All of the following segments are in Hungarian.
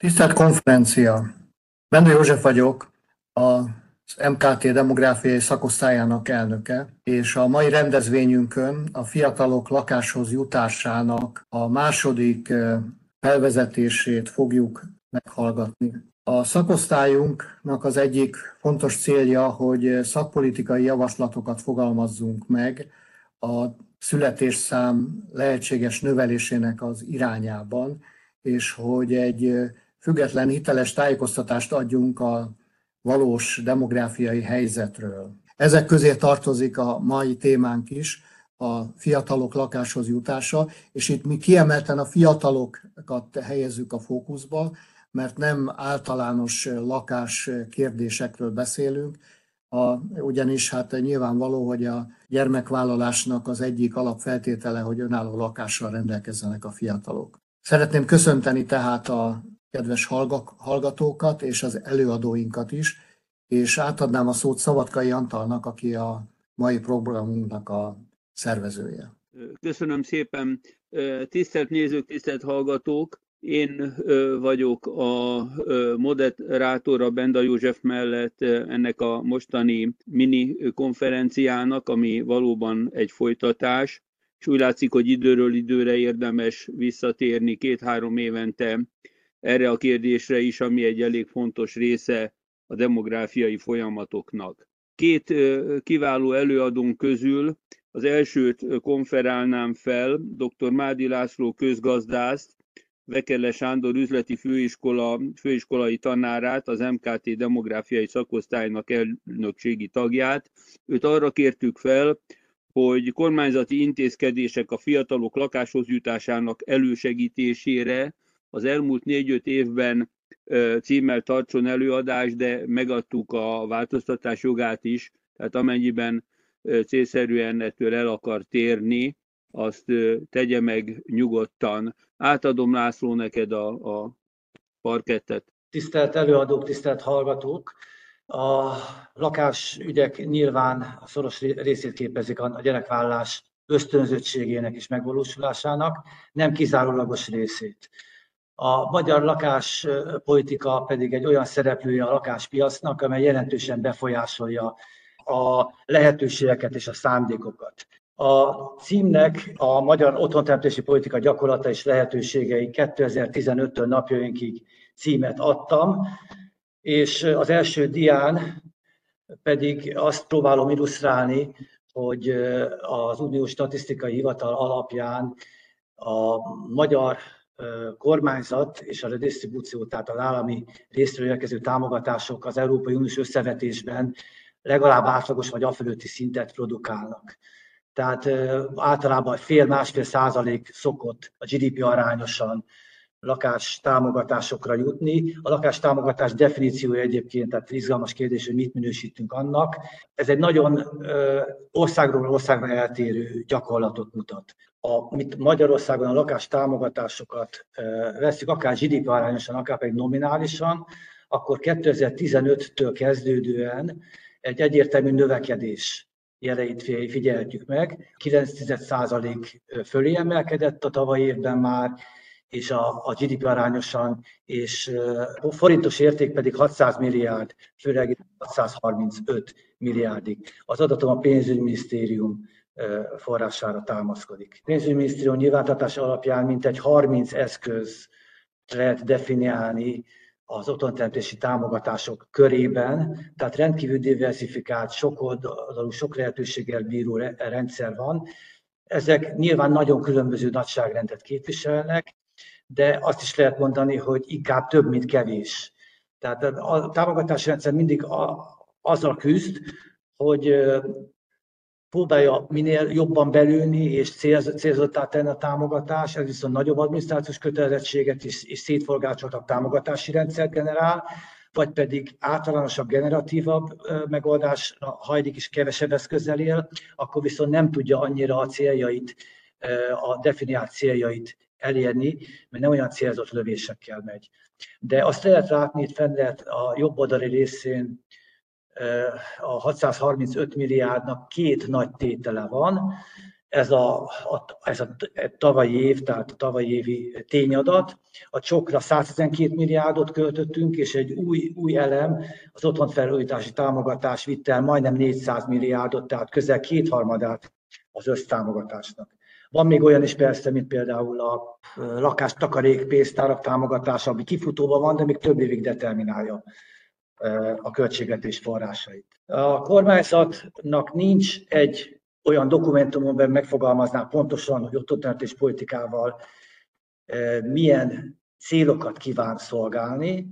Tisztelt konferencia! Bendő József vagyok, az MKT demográfiai szakosztályának elnöke, és a mai rendezvényünkön a fiatalok lakáshoz jutásának a második felvezetését fogjuk meghallgatni. A szakosztályunknak az egyik fontos célja, hogy szakpolitikai javaslatokat fogalmazzunk meg a születésszám lehetséges növelésének az irányában, és hogy egy független hiteles tájékoztatást adjunk a valós demográfiai helyzetről. Ezek közé tartozik a mai témánk is, a fiatalok lakáshoz jutása, és itt mi kiemelten a fiatalokat helyezzük a fókuszba, mert nem általános lakás kérdésekről beszélünk, a, ugyanis hát nyilvánvaló, hogy a gyermekvállalásnak az egyik alapfeltétele, hogy önálló lakással rendelkezzenek a fiatalok. Szeretném köszönteni tehát a kedves hallgatókat és az előadóinkat is, és átadnám a szót Szavatkai Antalnak, aki a mai programunknak a szervezője. Köszönöm szépen. Tisztelt nézők, tisztelt hallgatók! Én vagyok a moderátora Benda József mellett ennek a mostani mini konferenciának, ami valóban egy folytatás, és úgy látszik, hogy időről időre érdemes visszatérni két-három évente erre a kérdésre is, ami egy elég fontos része a demográfiai folyamatoknak. Két kiváló előadónk közül az elsőt konferálnám fel, dr. Mádi László közgazdászt, Vekele Sándor üzleti főiskola, főiskolai tanárát, az MKT demográfiai szakosztálynak elnökségi tagját. Őt arra kértük fel, hogy kormányzati intézkedések a fiatalok lakáshoz jutásának elősegítésére az elmúlt négy-öt évben címmel tartson előadás, de megadtuk a változtatás jogát is, tehát amennyiben célszerűen ettől el akar térni, azt tegye meg nyugodtan. Átadom László neked a, a parkettet. Tisztelt előadók, tisztelt hallgatók! A lakásügyek nyilván a szoros részét képezik a gyerekvállás ösztönzöttségének és megvalósulásának, nem kizárólagos részét. A magyar lakáspolitika pedig egy olyan szereplője a lakáspiacnak, amely jelentősen befolyásolja a lehetőségeket és a szándékokat. A címnek a magyar otthonteremtési politika gyakorlata és lehetőségei 2015-től napjainkig címet adtam, és az első dián pedig azt próbálom illusztrálni, hogy az Uniós Statisztikai Hivatal alapján a magyar kormányzat és a redistribúció, tehát az állami részről érkező támogatások az Európai Uniós összevetésben legalább átlagos vagy afölötti szintet produkálnak. Tehát általában fél-másfél százalék szokott a GDP arányosan lakás támogatásokra jutni. A lakás támogatás definíciója egyébként, tehát izgalmas kérdés, hogy mit minősítünk annak. Ez egy nagyon országról országra eltérő gyakorlatot mutat. A, mit Magyarországon a lakás támogatásokat veszük, akár GDP arányosan, akár pedig nominálisan, akkor 2015-től kezdődően egy egyértelmű növekedés jeleit figyeltjük meg. 9% fölé emelkedett a tavaly évben már, és a, a GDP arányosan, és a forintos érték pedig 600 milliárd, főleg 635 milliárdig. Az adatom a pénzügyminisztérium forrására támaszkodik. A pénzügyminisztérium nyilvántartás alapján mintegy 30 eszköz lehet definiálni az otthonteremtési támogatások körében, tehát rendkívül diversifikált, sok oldalú, sok lehetőséggel bíró rendszer van. Ezek nyilván nagyon különböző nagyságrendet képviselnek, de azt is lehet mondani, hogy inkább több, mint kevés. Tehát a támogatási rendszer mindig a, azzal küzd, hogy próbálja minél jobban belülni és célzottá tenni a támogatás, ez viszont nagyobb adminisztrációs kötelezettséget és, és szétforgácsoltabb támogatási rendszer generál, vagy pedig általánosabb, generatívabb megoldás, ha eddig is kevesebb eszközzel él, akkor viszont nem tudja annyira a céljait, a definiált céljait elérni, mert nem olyan célzott lövésekkel megy. De azt lehet látni, itt fenn lehet a jobb oldali részén a 635 milliárdnak két nagy tétele van. ez a, a, ez a tavalyi év, tehát a tavalyi évi tényadat. A csokra 112 milliárdot költöttünk, és egy új, új elem, az otthonfelújítási támogatás vitt el majdnem 400 milliárdot, tehát közel kétharmadát az össztámogatásnak. Van még olyan is persze, mint például a lakástakarék pénztárak támogatása, ami kifutóban van, de még több évig determinálja a költségvetés forrásait. A kormányzatnak nincs egy olyan dokumentum, amiben megfogalmazná pontosan, hogy ott politikával milyen célokat kíván szolgálni.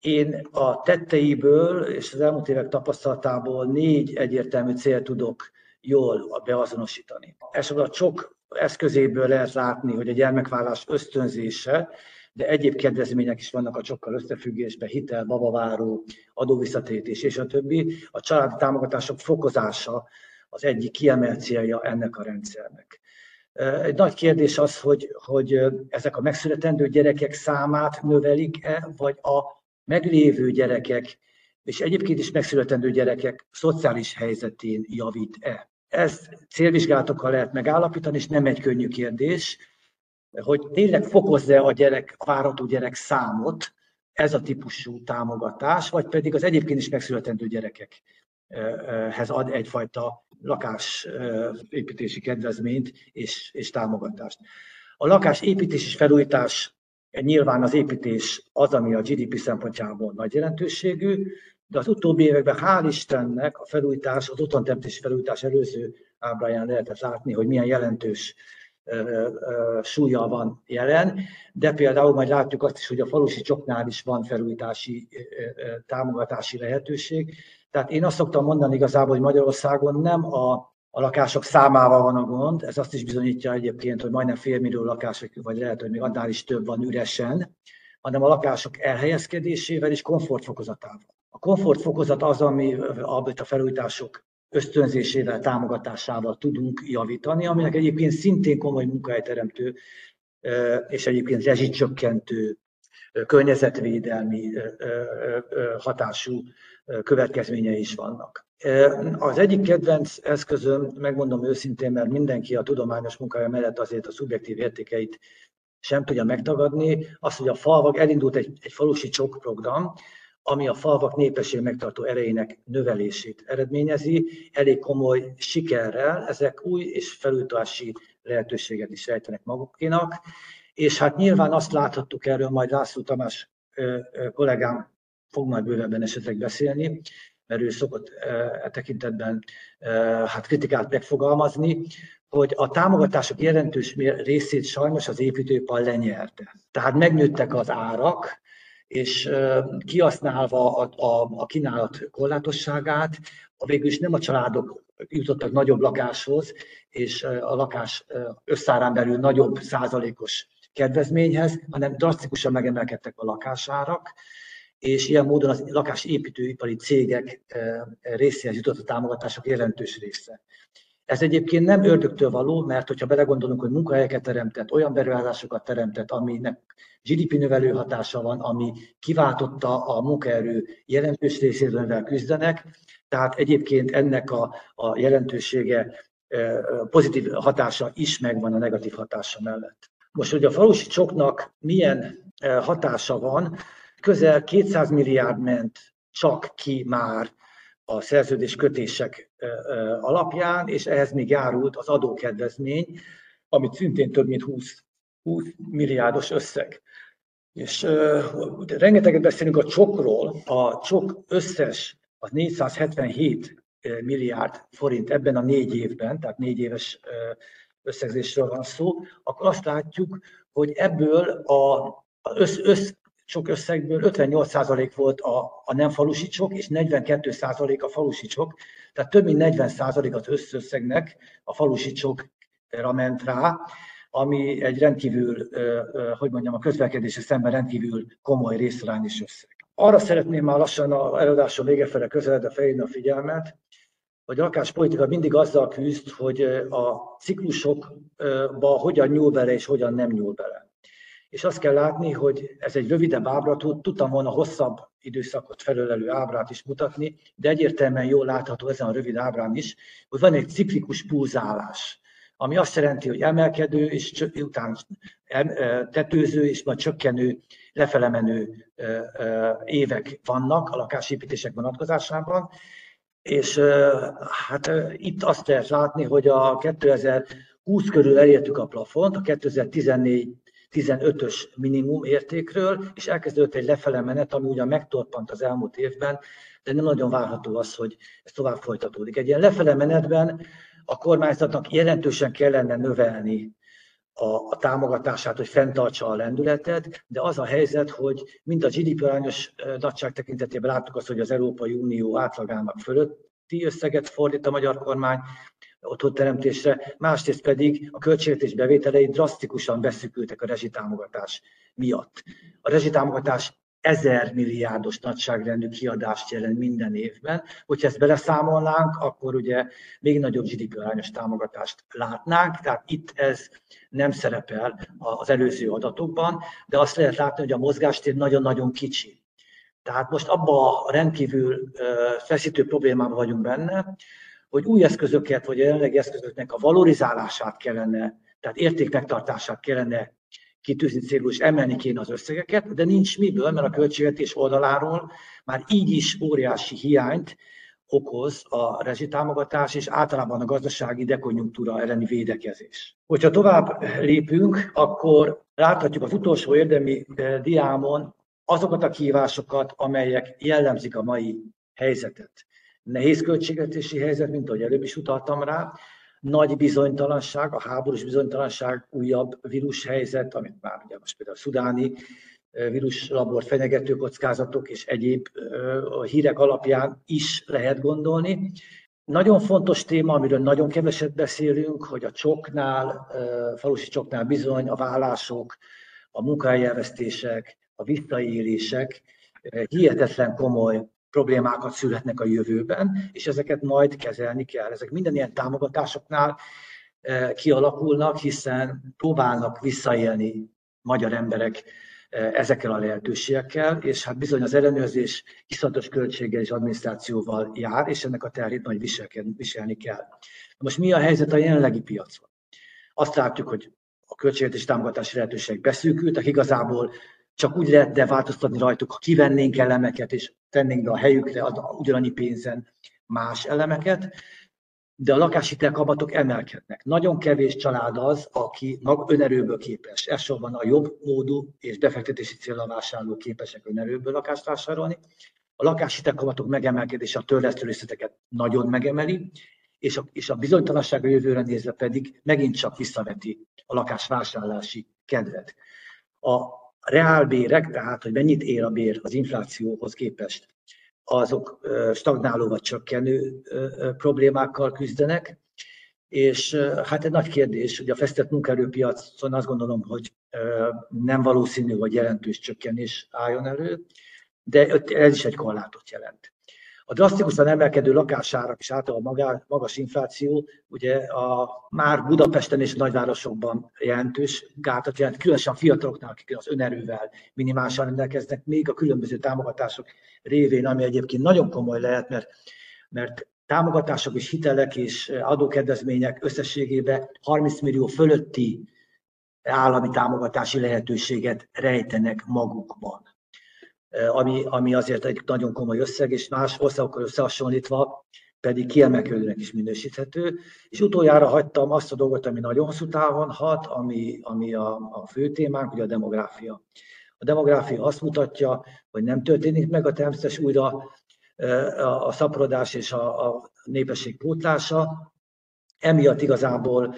Én a tetteiből és az elmúlt évek tapasztalatából négy egyértelmű célt tudok jól beazonosítani. A csok eszközéből lehet látni, hogy a gyermekvállás ösztönzése, de egyéb kedvezmények is vannak a csokkal összefüggésben, hitel, babaváró, adóvisszatérítés és a többi. A családi támogatások fokozása az egyik kiemelt célja ennek a rendszernek. Egy nagy kérdés az, hogy, hogy ezek a megszületendő gyerekek számát növelik-e, vagy a meglévő gyerekek, és egyébként is megszületendő gyerekek szociális helyzetén javít-e. Ezt célvizsgálatokkal lehet megállapítani, és nem egy könnyű kérdés, hogy tényleg fokozza a gyerek, a gyerek számot, ez a típusú támogatás, vagy pedig az egyébként is megszületendő gyerekekhez ad egyfajta lakásépítési kedvezményt és, és támogatást. A lakásépítés és felújítás nyilván az építés az, ami a GDP szempontjából nagy jelentőségű, de az utóbbi években hál' Istennek a felújítás, az otthonteremtési felújítás előző ábráján lehetett látni, hogy milyen jelentős súlya van jelen, de például majd látjuk azt is, hogy a falusi csoknál is van felújítási támogatási lehetőség. Tehát én azt szoktam mondani igazából, hogy Magyarországon nem a, a lakások számával van a gond, ez azt is bizonyítja egyébként, hogy majdnem félmillió lakás, vagy lehet, hogy még annál is több van üresen, hanem a lakások elhelyezkedésével és komfortfokozatával. Komfortfokozat az, ami, amit a felújítások ösztönzésével, támogatásával tudunk javítani, aminek egyébként szintén komoly munkahelyteremtő és egyébként rezsicsökkentő, környezetvédelmi hatású következményei is vannak. Az egyik kedvenc eszközöm, megmondom őszintén, mert mindenki a tudományos munkája mellett azért a szubjektív értékeit sem tudja megtagadni, az, hogy a falvak elindult egy, egy falusi csok program, ami a falvak népesség megtartó erejének növelését eredményezi, elég komoly sikerrel, ezek új és felújítási lehetőséget is rejtenek magukénak, és hát nyilván azt láthattuk erről, majd László Tamás kollégám fog majd bővebben esetleg beszélni, mert ő szokott e tekintetben hát kritikát megfogalmazni, hogy a támogatások jelentős részét sajnos az építőipar lenyerte. Tehát megnőttek az árak, és kihasználva a, a, a kínálat korlátosságát, végül is nem a családok jutottak nagyobb lakáshoz, és a lakás összárán belül nagyobb százalékos kedvezményhez, hanem drasztikusan megemelkedtek a lakásárak, és ilyen módon az lakásépítőipari cégek részéhez jutott a támogatások jelentős része. Ez egyébként nem ördögtől való, mert hogyha belegondolunk, hogy munkahelyeket teremtett, olyan beruházásokat teremtett, aminek GDP növelő hatása van, ami kiváltotta a munkaerő jelentős részével küzdenek, tehát egyébként ennek a, a jelentősége pozitív hatása is megvan a negatív hatása mellett. Most, hogy a falusi csoknak milyen hatása van, közel 200 milliárd ment csak ki már a szerződés kötések alapján, és ehhez még járult az adókedvezmény, amit szintén több mint 20, 20 milliárdos összeg. És uh, rengeteget beszélünk a csokról, a csok összes az 477 milliárd forint ebben a négy évben, tehát négy éves összegzésről van szó, akkor azt látjuk, hogy ebből a, össz, össz, sok összegből 58% volt a, a nem falusi csok, és 42% a falusi csok, tehát több mint 40% az összösszegnek a falusi csokra ment rá, ami egy rendkívül, hogy mondjam, a közlekedése szemben rendkívül komoly részarányos összeg. Arra szeretném már lassan a előadásom vége fele közeledve felhívni a figyelmet, hogy a lakáspolitika mindig azzal küzd, hogy a ciklusokba hogyan nyúl bele és hogyan nem nyúl bele és azt kell látni, hogy ez egy rövidebb ábra, tudtam volna hosszabb időszakot felölelő ábrát is mutatni, de egyértelműen jól látható ezen a rövid ábrán is, hogy van egy ciklikus pulzálás ami azt jelenti, hogy emelkedő, és után tetőző, és majd csökkenő, lefelemenő évek vannak a lakásépítések vonatkozásában, és hát itt azt lehet látni, hogy a 2020 körül elértük a plafont, a 2014 15-ös minimum értékről, és elkezdődött egy lefele menet, ami ugyan megtorpant az elmúlt évben, de nem nagyon várható az, hogy ez tovább folytatódik. Egy ilyen lefele menetben a kormányzatnak jelentősen kellene növelni a, a támogatását, hogy fenntartsa a lendületet, de az a helyzet, hogy mind a GDP arányos nagyság tekintetében láttuk azt, hogy az Európai Unió átlagának fölötti összeget fordít a magyar kormány, otthonteremtésre, másrészt pedig a költségvetés bevételei drasztikusan beszűkültek a rezsitámogatás miatt. A rezsitámogatás ezer milliárdos nagyságrendű kiadást jelent minden évben. Hogyha ezt beleszámolnánk, akkor ugye még nagyobb GDP arányos támogatást látnánk, tehát itt ez nem szerepel az előző adatokban, de azt lehet látni, hogy a mozgástér nagyon-nagyon kicsi. Tehát most abba a rendkívül feszítő problémában vagyunk benne, hogy új eszközöket, vagy a jelenlegi eszközöknek a valorizálását kellene, tehát értékmegtartását kellene kitűzni célul, és emelni kéne az összegeket, de nincs miből, mert a költségvetés oldaláról már így is óriási hiányt okoz a rezsitámogatás és általában a gazdasági dekonjunktúra elleni védekezés. Hogyha tovább lépünk, akkor láthatjuk az utolsó érdemi eh, diámon azokat a kívásokat, amelyek jellemzik a mai helyzetet. Nehéz költségvetési helyzet, mint ahogy előbb is utaltam rá, nagy bizonytalanság, a háborús bizonytalanság, újabb vírushelyzet, amit már ugye most például a szudáni víruslabor fenyegető kockázatok és egyéb hírek alapján is lehet gondolni. Nagyon fontos téma, amiről nagyon keveset beszélünk, hogy a csoknál, falusi csoknál bizony a vállások, a munkahelyelvesztések, a visszaélések hihetetlen komoly problémákat születnek a jövőben, és ezeket majd kezelni kell. Ezek minden ilyen támogatásoknál eh, kialakulnak, hiszen próbálnak visszaélni magyar emberek eh, ezekkel a lehetőségekkel, és hát bizony az ellenőrzés iszonyatos költséggel és adminisztrációval jár, és ennek a terhét majd viselni kell. Most mi a helyzet a jelenlegi piacon? Azt látjuk, hogy a költségvetési támogatási lehetőségek beszűkültek, igazából csak úgy lehetne változtatni rajtuk, ha kivennénk elemeket, és tennénk be a helyükre ugyanannyi pénzen más elemeket, de a lakáshitel kamatok emelkednek. Nagyon kevés család az, aki mag önerőből képes. Elsősorban a jobb módú és befektetési célra vásárló képesek önerőből lakást vásárolni. A lakáshitel kamatok megemelkedése a törlesztő részleteket nagyon megemeli, és a, és a bizonytalanság a jövőre nézve pedig megint csak visszaveti a lakásvásárlási kedvet. A reálbérek, tehát hogy mennyit ér a bér az inflációhoz képest, azok stagnáló vagy csökkenő problémákkal küzdenek, és hát egy nagy kérdés, hogy a fesztett munkaerőpiacon azt gondolom, hogy nem valószínű, hogy jelentős csökkenés álljon elő, de ez is egy korlátot jelent. A drasztikusan emelkedő lakásárak és általában magas infláció ugye a, már Budapesten és nagyvárosokban jelentős gátat jelent, különösen a fiataloknál, akik az önerővel minimálisan rendelkeznek, még a különböző támogatások révén, ami egyébként nagyon komoly lehet, mert, mert támogatások és hitelek és adókedvezmények összességében 30 millió fölötti állami támogatási lehetőséget rejtenek magukban. Eh, ami, ami azért egy nagyon komoly összeg, és más országokkal összehasonlítva pedig kiemelkedőnek is minősíthető. És utoljára hagytam azt a dolgot, ami nagyon hosszú távon hat, ami, ami a, a fő témánk, ugye a demográfia. A demográfia azt mutatja, hogy nem történik meg a természetes újra eh, a, a szaporodás és a, a népesség pótlása. Emiatt igazából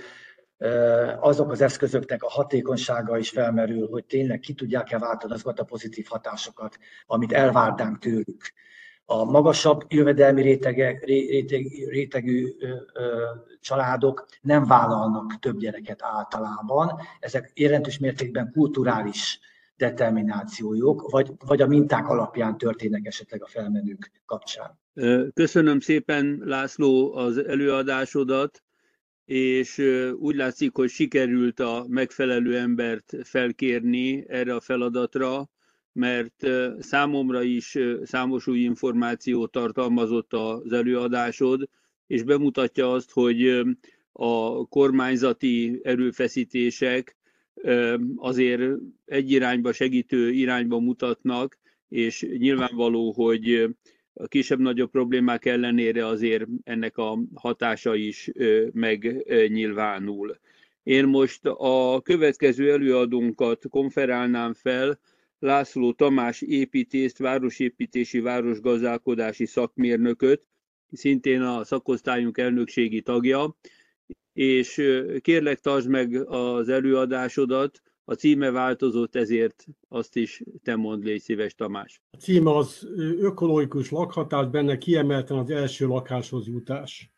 azok az eszközöknek a hatékonysága is felmerül, hogy tényleg ki tudják-e váltani azokat a pozitív hatásokat, amit elvárnánk tőlük. A magasabb jövedelmi rétegek, réteg, rétegű ö, ö, családok nem vállalnak több gyereket általában. Ezek jelentős mértékben kulturális determinációjuk, vagy, vagy a minták alapján történnek esetleg a felmenők kapcsán. Köszönöm szépen, László, az előadásodat és úgy látszik, hogy sikerült a megfelelő embert felkérni erre a feladatra, mert számomra is számos új információt tartalmazott az előadásod, és bemutatja azt, hogy a kormányzati erőfeszítések azért egy irányba segítő irányba mutatnak, és nyilvánvaló, hogy a kisebb-nagyobb problémák ellenére azért ennek a hatása is megnyilvánul. Én most a következő előadónkat konferálnám fel, László Tamás építészt, városépítési, városgazdálkodási szakmérnököt, szintén a szakosztályunk elnökségi tagja, és kérlek tartsd meg az előadásodat, a címe változott, ezért azt is te mondd, légy szíves, Tamás. A címe az ökológikus lakhatás, benne kiemelten az első lakáshoz jutás.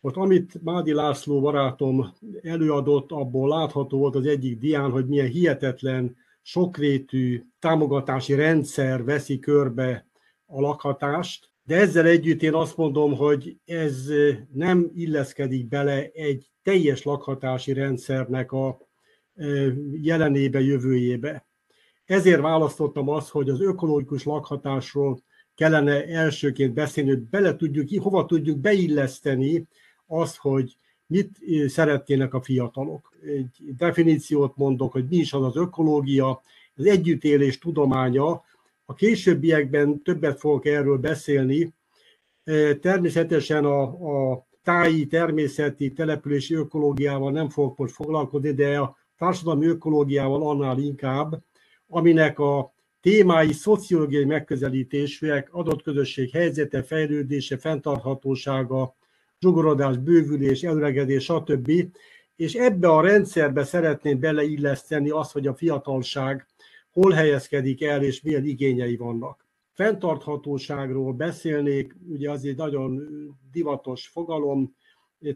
Most amit Mádi László barátom előadott, abból látható volt az egyik dián, hogy milyen hihetetlen, sokrétű támogatási rendszer veszi körbe a lakhatást, de ezzel együtt én azt mondom, hogy ez nem illeszkedik bele egy teljes lakhatási rendszernek a jelenébe, jövőjébe. Ezért választottam azt, hogy az ökológikus lakhatásról kellene elsőként beszélni, hogy bele tudjuk, hova tudjuk beilleszteni azt, hogy mit szeretnének a fiatalok. Egy definíciót mondok, hogy mi is az az ökológia, az együttélés tudománya. A későbbiekben többet fogok erről beszélni. Természetesen a, a táji, természeti, települési ökológiával nem fogok most foglalkozni, de a társadalmi ökológiával annál inkább, aminek a témái szociológiai megközelítésűek, adott közösség helyzete, fejlődése, fenntarthatósága, zsugorodás, bővülés, előregedés, stb. És ebbe a rendszerbe szeretném beleilleszteni azt, hogy a fiatalság hol helyezkedik el, és milyen igényei vannak. Fenntarthatóságról beszélnék, ugye az egy nagyon divatos fogalom,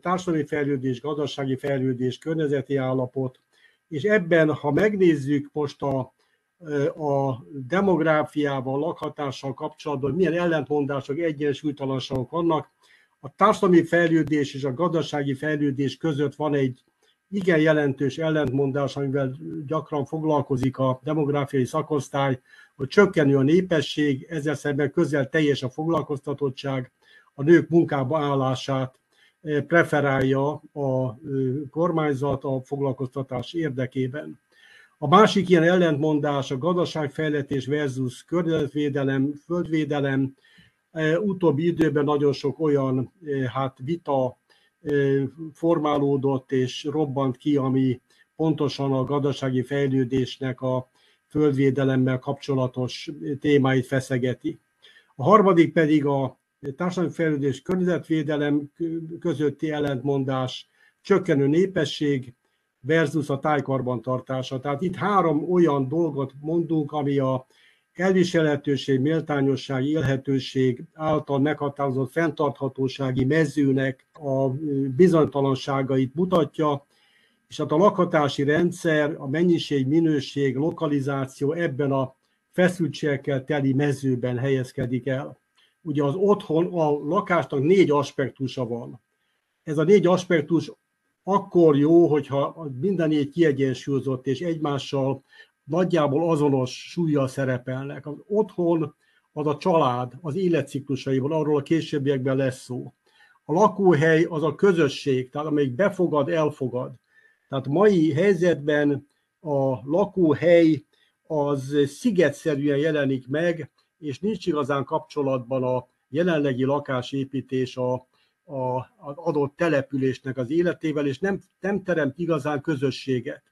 társadalmi fejlődés, gazdasági fejlődés, környezeti állapot, és ebben, ha megnézzük most a, a demográfiával, lakhatással kapcsolatban, milyen ellentmondások, egyensúlytalanságok vannak, a társadalmi fejlődés és a gazdasági fejlődés között van egy igen jelentős ellentmondás, amivel gyakran foglalkozik a demográfiai szakosztály, hogy csökkenő a népesség, ezzel szemben közel teljes a foglalkoztatottság, a nők munkába állását preferálja a kormányzat a foglalkoztatás érdekében. A másik ilyen ellentmondás a gazdaságfejletés versus környezetvédelem, földvédelem. Utóbbi időben nagyon sok olyan hát vita formálódott és robbant ki, ami pontosan a gazdasági fejlődésnek a földvédelemmel kapcsolatos témáit feszegeti. A harmadik pedig a társadalmi fejlődés, környezetvédelem közötti ellentmondás, csökkenő népesség versus a tájkarbantartása. Tehát itt három olyan dolgot mondunk, ami a elviselhetőség, méltányosság, élhetőség által meghatározott fenntarthatósági mezőnek a bizonytalanságait mutatja, és hát a lakhatási rendszer, a mennyiség, minőség, lokalizáció ebben a feszültségekkel teli mezőben helyezkedik el. Ugye az otthon, a lakásnak négy aspektusa van. Ez a négy aspektus akkor jó, hogyha minden négy kiegyensúlyozott és egymással nagyjából azonos súlyjal szerepelnek. Az otthon az a család, az életciklusaiból, arról a későbbiekben lesz szó. A lakóhely az a közösség, tehát amelyik befogad, elfogad. Tehát mai helyzetben a lakóhely az szigetszerűen jelenik meg, és nincs igazán kapcsolatban a jelenlegi lakásépítés a, a, az adott településnek az életével, és nem, nem teremt igazán közösséget.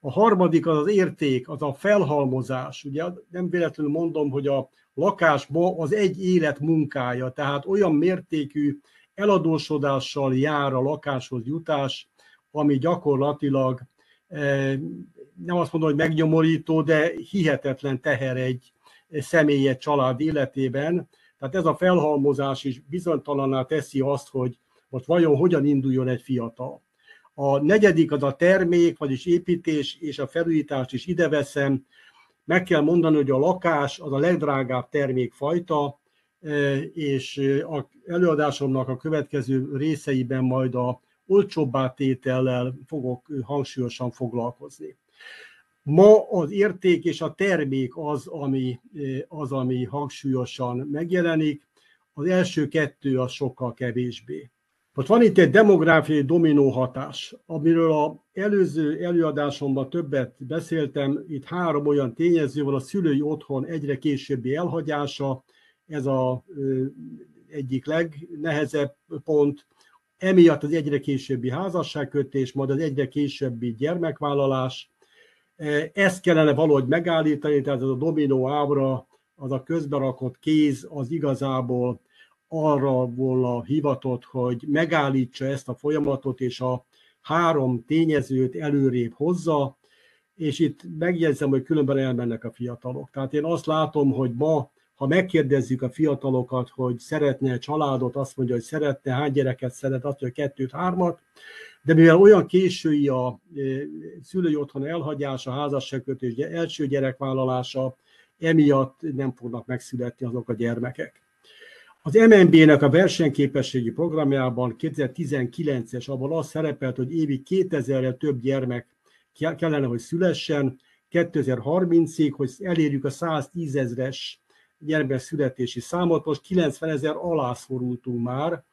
A harmadik az az érték, az a felhalmozás. Ugye nem véletlenül mondom, hogy a lakás ma az egy élet munkája, tehát olyan mértékű eladósodással jár a lakáshoz jutás, ami gyakorlatilag eh, nem azt mondom, hogy megnyomorító, de hihetetlen teher egy személy egy család életében. Tehát ez a felhalmozás is bizonytalaná teszi azt, hogy most vajon hogyan induljon egy fiatal. A negyedik az a termék, vagyis építés és a felújítást is ide veszem. Meg kell mondani, hogy a lakás az a legdrágább termékfajta, e, és a előadásomnak a következő részeiben majd a olcsóbbá tétellel fogok hangsúlyosan foglalkozni. Ma az érték és a termék az, ami, az, ami hangsúlyosan megjelenik, az első kettő az sokkal kevésbé. Most van itt egy demográfiai dominó hatás, amiről a előző előadásomban többet beszéltem. Itt három olyan tényező van, a szülői otthon egyre későbbi elhagyása, ez a egyik legnehezebb pont, emiatt az egyre későbbi házasságkötés, majd az egyre későbbi gyermekvállalás. Ezt kellene valahogy megállítani, tehát ez a dominó ábra, az a közberakott kéz, az igazából arra volna hivatott, hogy megállítsa ezt a folyamatot, és a három tényezőt előrébb hozza, és itt megjegyzem, hogy különben elmennek a fiatalok. Tehát én azt látom, hogy ma, ha megkérdezzük a fiatalokat, hogy szeretne családot, azt mondja, hogy szeretne, hány gyereket szeret, azt mondja, kettőt, hármat, de mivel olyan késői a e, szülői otthon elhagyása, házasságkötés, első gyerekvállalása, emiatt nem fognak megszületni azok a gyermekek. Az MNB-nek a versenyképességi programjában 2019-es, abban az szerepelt, hogy évi 2000-re több gyermek kellene, hogy szülessen, 2030-ig, hogy elérjük a 110 ezres gyermek születési számot, most 90 ezer alá szorultunk már,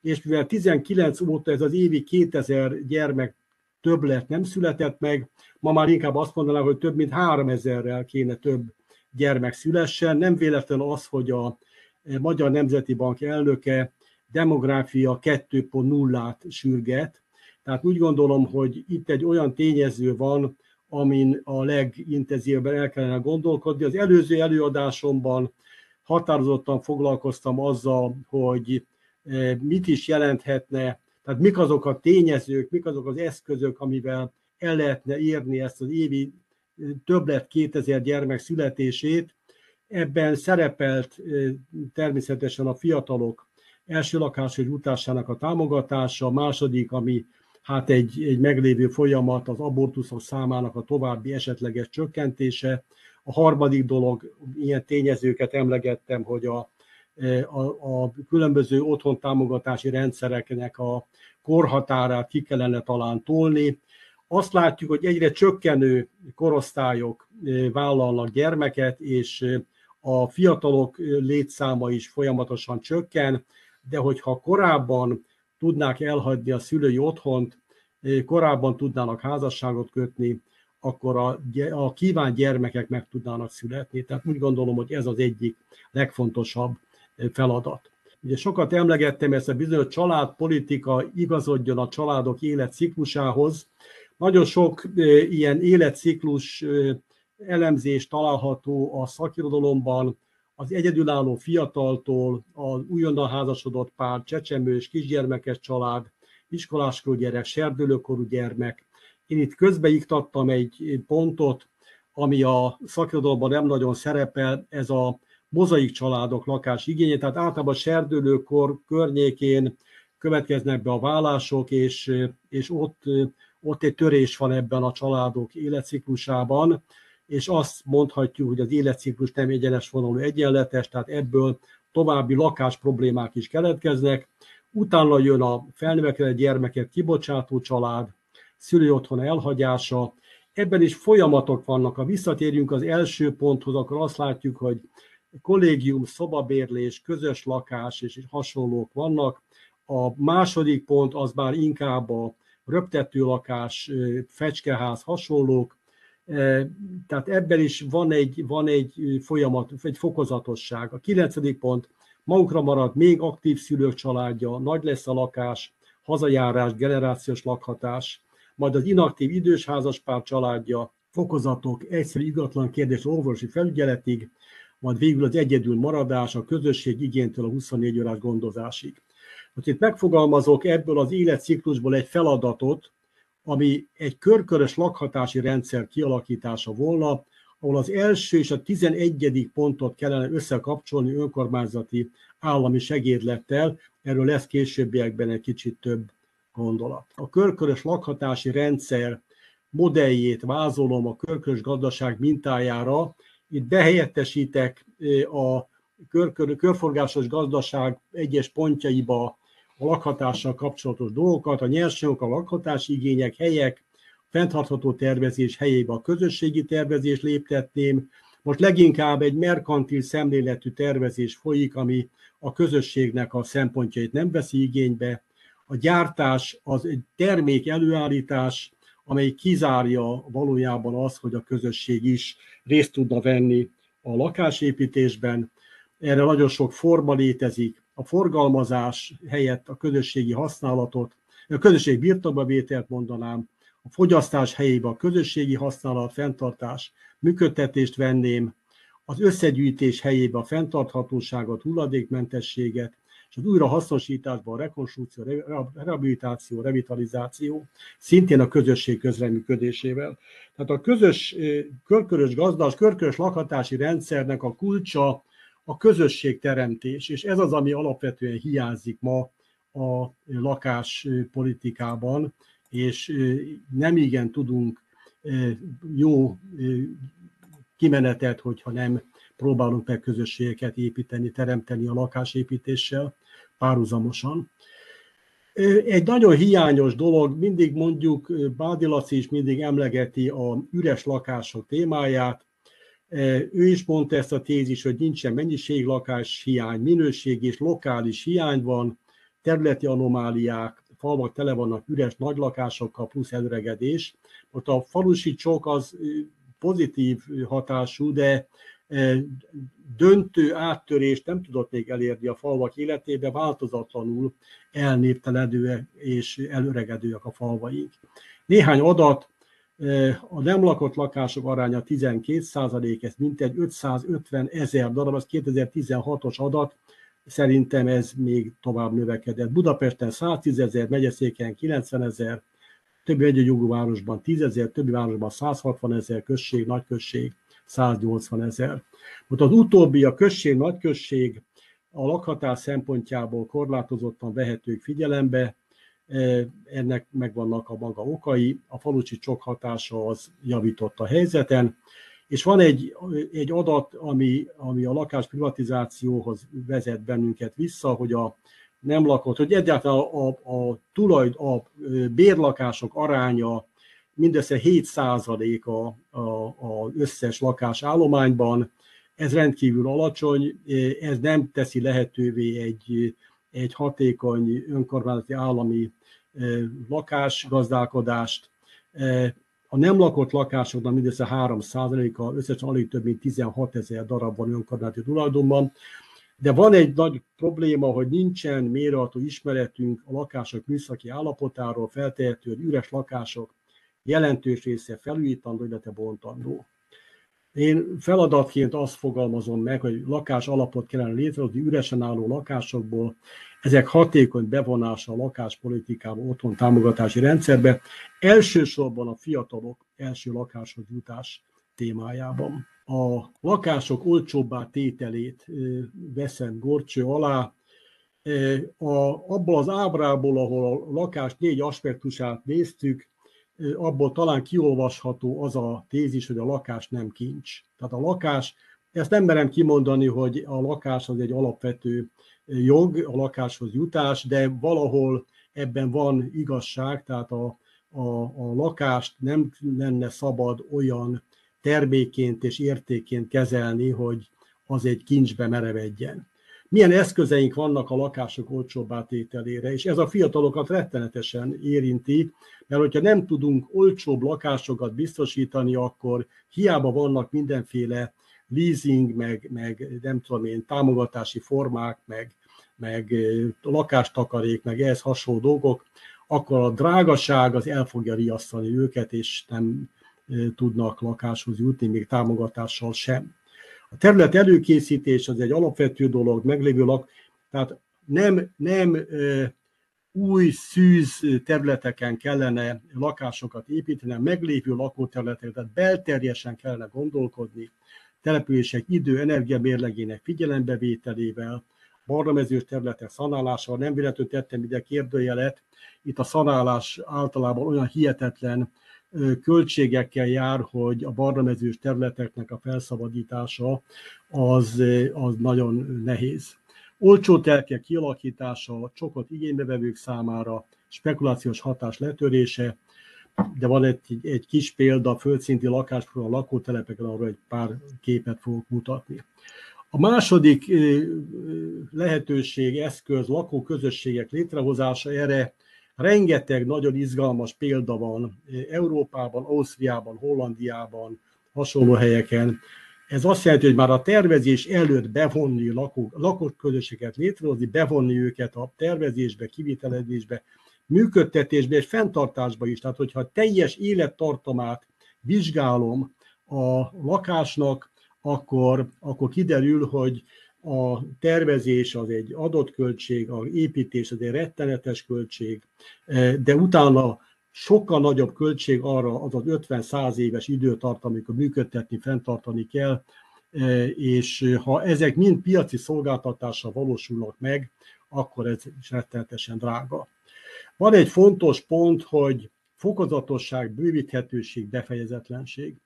és mivel 19 óta ez az évi 2000 gyermek többlet nem született meg, ma már inkább azt mondanám, hogy több mint 3000-rel kéne több gyermek szülessen. Nem véletlen az, hogy a Magyar Nemzeti Bank elnöke demográfia 2.0-át sürget. Tehát úgy gondolom, hogy itt egy olyan tényező van, amin a legintenzívebben el kellene gondolkodni. Az előző előadásomban határozottan foglalkoztam azzal, hogy mit is jelenthetne, tehát mik azok a tényezők, mik azok az eszközök, amivel el lehetne érni ezt az évi többlet 2000 gyermek születését, Ebben szerepelt természetesen a fiatalok első lakáshoz jutásának a támogatása, a második, ami hát egy, egy meglévő folyamat, az abortuszok számának a további esetleges csökkentése. A harmadik dolog, ilyen tényezőket emlegettem, hogy a, a, a különböző otthon támogatási rendszereknek a korhatárát ki kellene talán tolni. Azt látjuk, hogy egyre csökkenő korosztályok vállalnak gyermeket, és a fiatalok létszáma is folyamatosan csökken, de hogyha korábban tudnák elhagyni a szülői otthont, korábban tudnának házasságot kötni, akkor a, a kívánt gyermekek meg tudnának születni. Tehát úgy gondolom, hogy ez az egyik legfontosabb feladat. Ugye sokat emlegettem ezt a bizonyos családpolitika igazodjon a családok életciklusához. Nagyon sok ilyen életciklus elemzés található a szakirodalomban, az egyedülálló fiataltól, az újonnan házasodott pár, csecsemő és kisgyermekes család, iskoláskorú gyerek, serdülőkorú gyermek. Én itt közbeiktattam egy pontot, ami a szakirodalomban nem nagyon szerepel, ez a mozaik családok lakás igénye, tehát általában serdülőkor környékén következnek be a vállások, és, és ott, ott egy törés van ebben a családok életciklusában és azt mondhatjuk, hogy az életciklus nem egyenes vonalú egyenletes, tehát ebből további lakás problémák is keletkeznek. Utána jön a felnövekvő gyermekek kibocsátó család, szülő otthon elhagyása, ebben is folyamatok vannak. Ha visszatérjünk az első ponthoz, akkor azt látjuk, hogy kollégium, szobabérlés, közös lakás és hasonlók vannak. A második pont az már inkább a röptető lakás, fecskeház, hasonlók tehát ebben is van egy, van egy folyamat, egy fokozatosság. A kilencedik pont, magukra marad még aktív szülők családja, nagy lesz a lakás, hazajárás, generációs lakhatás, majd az inaktív idős házaspár családja, fokozatok, egyszerű igatlan kérdés orvosi felügyeletig, majd végül az egyedül maradás, a közösség igénytől a 24 órás gondozásig. Most itt megfogalmazok ebből az életciklusból egy feladatot, ami egy körkörös lakhatási rendszer kialakítása volna, ahol az első és a tizenegyedik pontot kellene összekapcsolni önkormányzati állami segédlettel, erről lesz későbbiekben egy kicsit több gondolat. A körkörös lakhatási rendszer modelljét vázolom a körkörös gazdaság mintájára, itt behelyettesítek a körkör, körforgásos gazdaság egyes pontjaiba a lakhatással kapcsolatos dolgokat, a nyersanyagok, a lakhatási igények, helyek, fenntartható tervezés helyébe a közösségi tervezés léptetném. Most leginkább egy merkantil szemléletű tervezés folyik, ami a közösségnek a szempontjait nem veszi igénybe. a gyártás az egy termék előállítás, amely kizárja valójában az, hogy a közösség is részt tudna venni a lakásépítésben. Erre nagyon sok forma létezik. A forgalmazás helyett a közösségi használatot, a közösség birtokba vételt mondanám, a fogyasztás helyébe a közösségi használat, fenntartás, működtetést venném, az összegyűjtés helyébe a fenntarthatóságot, hulladékmentességet, és az újrahasznosításban a rekonstrukció, rehabilitáció, revitalizáció, szintén a közösség közreműködésével. Tehát a közös, körkörös gazdas, körkörös lakhatási rendszernek a kulcsa a közösségteremtés, és ez az, ami alapvetően hiányzik ma a lakáspolitikában, és nem igen tudunk jó kimenetet, hogyha nem próbálunk meg közösségeket építeni, teremteni a lakásépítéssel párhuzamosan. Egy nagyon hiányos dolog, mindig mondjuk Bádi Laci is mindig emlegeti a üres lakások témáját. Ő is mondta ezt a tézis, hogy nincsen mennyiséglakás hiány, minőség és lokális hiány van, területi anomáliák, falvak tele vannak üres nagy lakásokkal, plusz előregedés. Ott a falusi csok az pozitív hatású, de döntő áttörést nem tudott még elérni a falvak életébe, változatlanul elnépteledőek és előregedőek a falvaink. Néhány adat, a nem lakott lakások aránya 12 százalék, ez mintegy 550 ezer darab, az 2016-os adat, szerintem ez még tovább növekedett. Budapesten 110 ezer, megyeszéken 90 ezer, többi egyegyogú városban 10 ezer, többi városban 160 ezer, község, nagyközség 180 ezer. Ott az utóbbi, a község, nagyközség a lakhatás szempontjából korlátozottan vehetők figyelembe, e, ennek megvannak a maga okai, a falucsi csok hatása az javított a helyzeten, és van egy, egy adat, ami, ami a lakás privatizációhoz vezet bennünket vissza, hogy a nem lakott, hogy egyáltalán a, a, a tulaj, a bérlakások aránya mindössze 7 százalék a, a, a összes lakás állományban, ez rendkívül alacsony, ez nem teszi lehetővé egy, egy hatékony önkormányzati állami lakásgazdálkodást. A nem lakott lakásoknak mindössze 3 a összesen alig több mint 16 ezer darab van önkormányzati tulajdonban, de van egy nagy probléma, hogy nincsen mérható ismeretünk a lakások műszaki állapotáról, feltehető, hogy üres lakások jelentős része felújítandó, illetve bontandó. Én feladatként azt fogalmazom meg, hogy lakás alapot kellene létrehozni üresen álló lakásokból, ezek hatékony bevonása a lakáspolitikába, otthon támogatási rendszerbe, elsősorban a fiatalok első lakáshoz jutás témájában. A lakások olcsóbbá tételét veszem gorcső alá, a, abból az ábrából, ahol a lakás négy aspektusát néztük, abból talán kiolvasható az a tézis, hogy a lakás nem kincs. Tehát a lakás, ezt nem merem kimondani, hogy a lakás az egy alapvető jog, a lakáshoz jutás, de valahol ebben van igazság, tehát a, a, a lakást nem lenne szabad olyan terméként és értéként kezelni, hogy az egy kincsbe merevedjen milyen eszközeink vannak a lakások olcsóbbá tételére, és ez a fiatalokat rettenetesen érinti, mert hogyha nem tudunk olcsóbb lakásokat biztosítani, akkor hiába vannak mindenféle leasing, meg, meg nem tudom én, támogatási formák, meg, meg lakástakarék, meg ehhez hasonló dolgok, akkor a drágaság az el fogja riasztani őket, és nem tudnak lakáshoz jutni, még támogatással sem. A terület előkészítés az egy alapvető dolog, meglévő lak, tehát nem, nem új szűz területeken kellene lakásokat építeni, meglévő lakóterületeken, tehát belterjesen kellene gondolkodni, települések idő, energia mérlegének figyelembevételével, barnamezős területek szanálásával, nem véletlenül tettem ide kérdőjelet, itt a szanálás általában olyan hihetetlen költségekkel jár, hogy a barnamezős területeknek a felszabadítása az, az nagyon nehéz. Olcsó telkek kialakítása, csokot igénybevevők számára, spekulációs hatás letörése, de van egy, egy kis példa, földszinti lakásról a lakótelepeken, arról egy pár képet fogok mutatni. A második lehetőség, eszköz, lakóközösségek létrehozása erre rengeteg nagyon izgalmas példa van Európában, Ausztriában, Hollandiában, hasonló helyeken. Ez azt jelenti, hogy már a tervezés előtt bevonni lakó, lakott közösséget létrehozni, bevonni őket a tervezésbe, kivitelezésbe, működtetésbe és fenntartásba is. Tehát, hogyha teljes élettartamát vizsgálom a lakásnak, akkor, akkor kiderül, hogy a tervezés az egy adott költség, a építés az egy rettenetes költség, de utána sokkal nagyobb költség arra az az 50-100 éves időtartam, amikor működtetni, fenntartani kell, és ha ezek mind piaci szolgáltatással valósulnak meg, akkor ez is rettenetesen drága. Van egy fontos pont, hogy fokozatosság, bővíthetőség, befejezetlenség.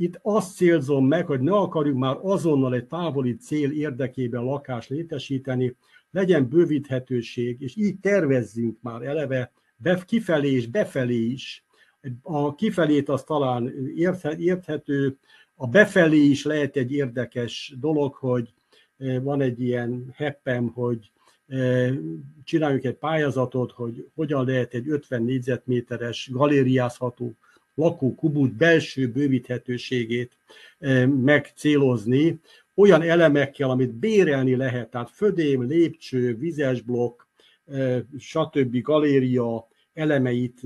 Itt azt célzom meg, hogy ne akarjuk már azonnal egy távoli cél érdekében lakást létesíteni, legyen bővíthetőség, és így tervezzünk már eleve kifelé és befelé is. A kifelét az talán érthető, a befelé is lehet egy érdekes dolog, hogy eh, van egy ilyen heppem, hogy eh, csináljuk egy pályázatot, hogy hogyan lehet egy 50 négyzetméteres galériázható lakókubút belső bővíthetőségét eh, megcélozni, olyan elemekkel, amit bérelni lehet, tehát födém, lépcső, vizes blokk, stb. galéria elemeit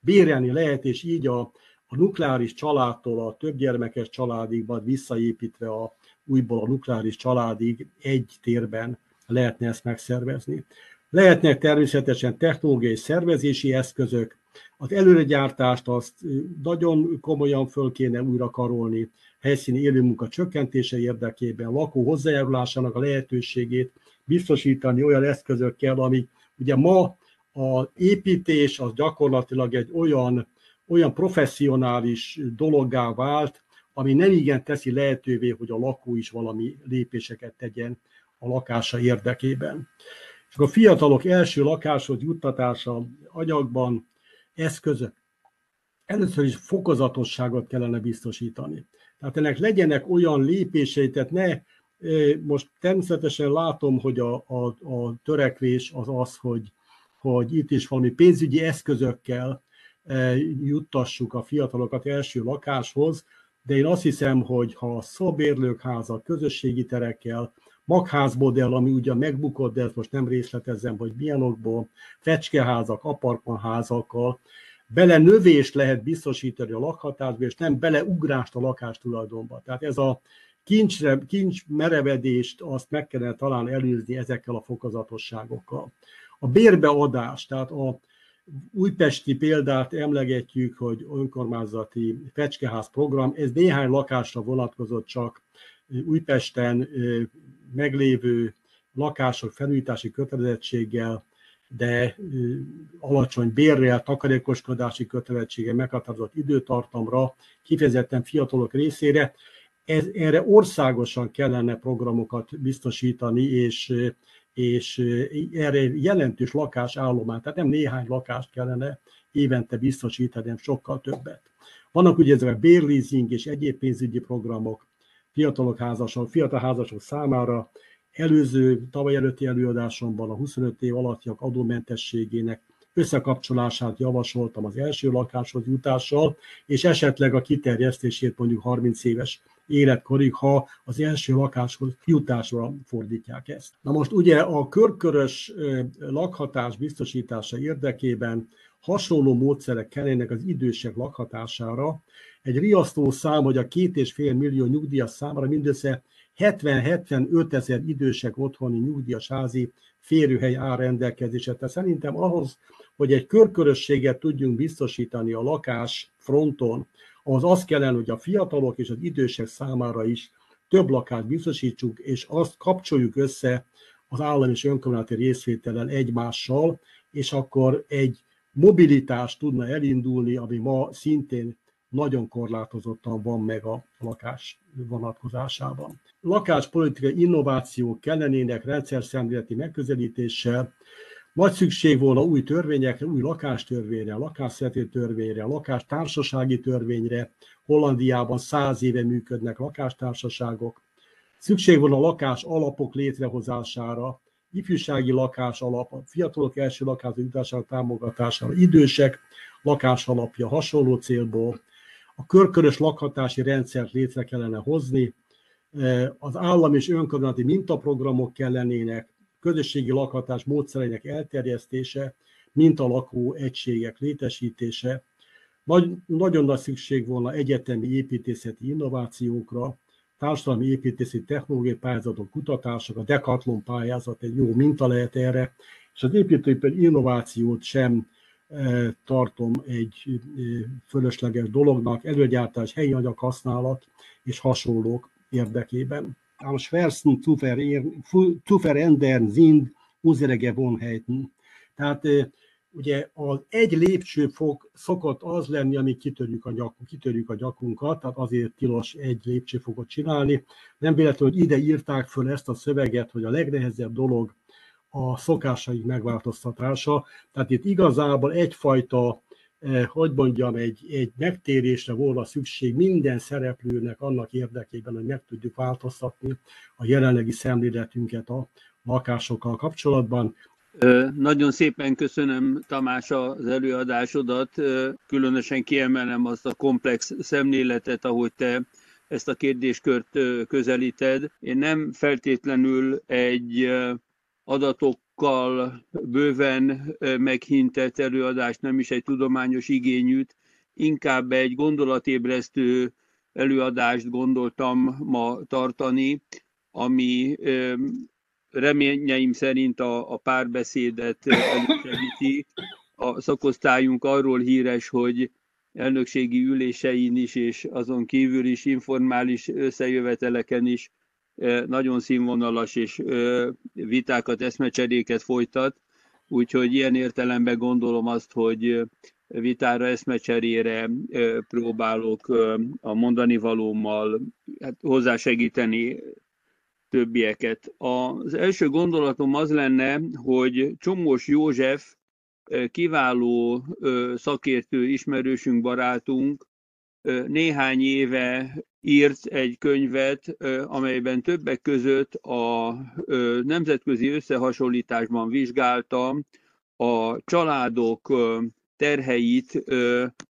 bérelni lehet, és így a, a nukleáris családtól a többgyermekes családig, vagy visszaépítve a újból a nukleáris családig egy térben lehetne ezt megszervezni. Lehetnek természetesen technológiai szervezési eszközök, az előregyártást azt nagyon komolyan föl kéne újra karolni, helyszíni élőmunka csökkentése érdekében, lakó hozzájárulásának a lehetőségét biztosítani olyan eszközökkel, amik ugye ma a építés az gyakorlatilag egy olyan, olyan professzionális dologgá vált, ami nem igen teszi lehetővé, hogy a lakó is valami lépéseket tegyen a lakása érdekében. És a fiatalok első lakáshoz juttatása anyagban eszközök. Először is fokozatosságot kellene biztosítani. Tehát ennek legyenek olyan lépései, tehát ne most természetesen látom, hogy a, a, a törekvés az az, hogy, hogy itt is valami pénzügyi eszközökkel juttassuk a fiatalokat első lakáshoz, de én azt hiszem, hogy ha szobérlők háza, közösségi terekkel, magházmodell, ami ugye megbukott, de ezt most nem részletezem, hogy milyen okból, fecskeházak, apartmanházakkal, bele növést lehet biztosítani a lakhatásba, és nem beleugrást a lakás tulajdonba. Tehát ez a kincsre, kincs merevedést azt meg kellene talán előzni ezekkel a fokozatosságokkal. A bérbeadás, tehát a újpesti példát emlegetjük, hogy önkormányzati fecskeház program, ez néhány lakásra vonatkozott csak Újpesten meglévő lakások felújítási kötelezettséggel, de alacsony bérrel, takarékoskodási kötelezettsége meghatározott időtartamra, kifejezetten fiatalok részére. Ez, erre országosan kellene programokat biztosítani, és, és erre jelentős lakásállomány, tehát nem néhány lakást kellene évente biztosítani, hanem sokkal többet. Vannak ugye ezek a bérleasing és egyéb pénzügyi programok, fiatalok házasok, fiatal házasok számára, előző, tavaly előtti előadásomban a 25 év alattiak adómentességének összekapcsolását javasoltam az első lakáshoz jutással, és esetleg a kiterjesztését mondjuk 30 éves életkorig, ha az első lakáshoz jutásra fordítják ezt. Na most ugye a körkörös lakhatás biztosítása érdekében hasonló módszerek kellenek az idősek lakhatására. Egy riasztó szám, hogy a két és fél millió nyugdíjas számára mindössze 70-75 ezer idősek otthoni nyugdíjas házi férőhely áll rendelkezésre. Tehát szerintem ahhoz, hogy egy körkörösséget tudjunk biztosítani a lakás fronton, az az kellene, hogy a fiatalok és az idősek számára is több lakást biztosítsuk, és azt kapcsoljuk össze az állam és önkormányzati részvétellel egymással, és akkor egy mobilitás tudna elindulni, ami ma szintén nagyon korlátozottan van meg a lakás vonatkozásában. Lakáspolitikai innovációk kellenének rendszer szemléleti megközelítéssel, nagy szükség volna új törvényekre, új lakástörvényre, lakásszeti törvényre, lakástársasági törvényre. Hollandiában száz éve működnek lakástársaságok. Szükség van a lakás alapok létrehozására, ifjúsági lakás alap, a fiatalok első lakás jutására támogatására, idősek lakás alapja hasonló célból, a körkörös lakhatási rendszert létre kellene hozni, az állam és önkormányzati mintaprogramok kellenének, közösségi lakhatás módszereinek elterjesztése, mintalakó egységek létesítése, nagy, nagyon nagy szükség volna egyetemi építészeti innovációkra, társadalmi építészeti technológiai pályázatok, kutatások, a Decathlon pályázat egy jó minta lehet erre, és az építőipari innovációt sem tartom egy e, fölösleges dolognak, előgyártás, helyi anyag használat és hasonlók érdekében. Am schwersten zu verändern sind unsere Gewohnheiten. Tehát e, ugye az egy lépcsőfok szokott az lenni, ami kitörjük a, nyak, kitörjük a nyakunkat, tehát azért tilos egy lépcsőfokot csinálni. Nem véletlenül, hogy ide írták föl ezt a szöveget, hogy a legnehezebb dolog a szokásaik megváltoztatása. Tehát itt igazából egyfajta, eh, hogy mondjam, egy, egy megtérésre volna szükség minden szereplőnek annak érdekében, hogy meg tudjuk változtatni a jelenlegi szemléletünket a lakásokkal kapcsolatban. Nagyon szépen köszönöm Tamás az előadásodat, különösen kiemelem azt a komplex szemléletet, ahogy te ezt a kérdéskört közelíted. Én nem feltétlenül egy adatokkal bőven meghintett előadást, nem is egy tudományos igényűt, inkább egy gondolatébresztő előadást gondoltam ma tartani, ami reményeim szerint a, a párbeszédet elősegíti. A szakosztályunk arról híres, hogy elnökségi ülésein is, és azon kívül is informális összejöveteleken is nagyon színvonalas és vitákat, eszmecseréket folytat. Úgyhogy ilyen értelemben gondolom azt, hogy vitára, eszmecserére próbálok a mondani valómmal hát hozzásegíteni többieket. Az első gondolatom az lenne, hogy Csomós József kiváló szakértő, ismerősünk, barátunk néhány éve írt egy könyvet, amelyben többek között a nemzetközi összehasonlításban vizsgálta a családok terheit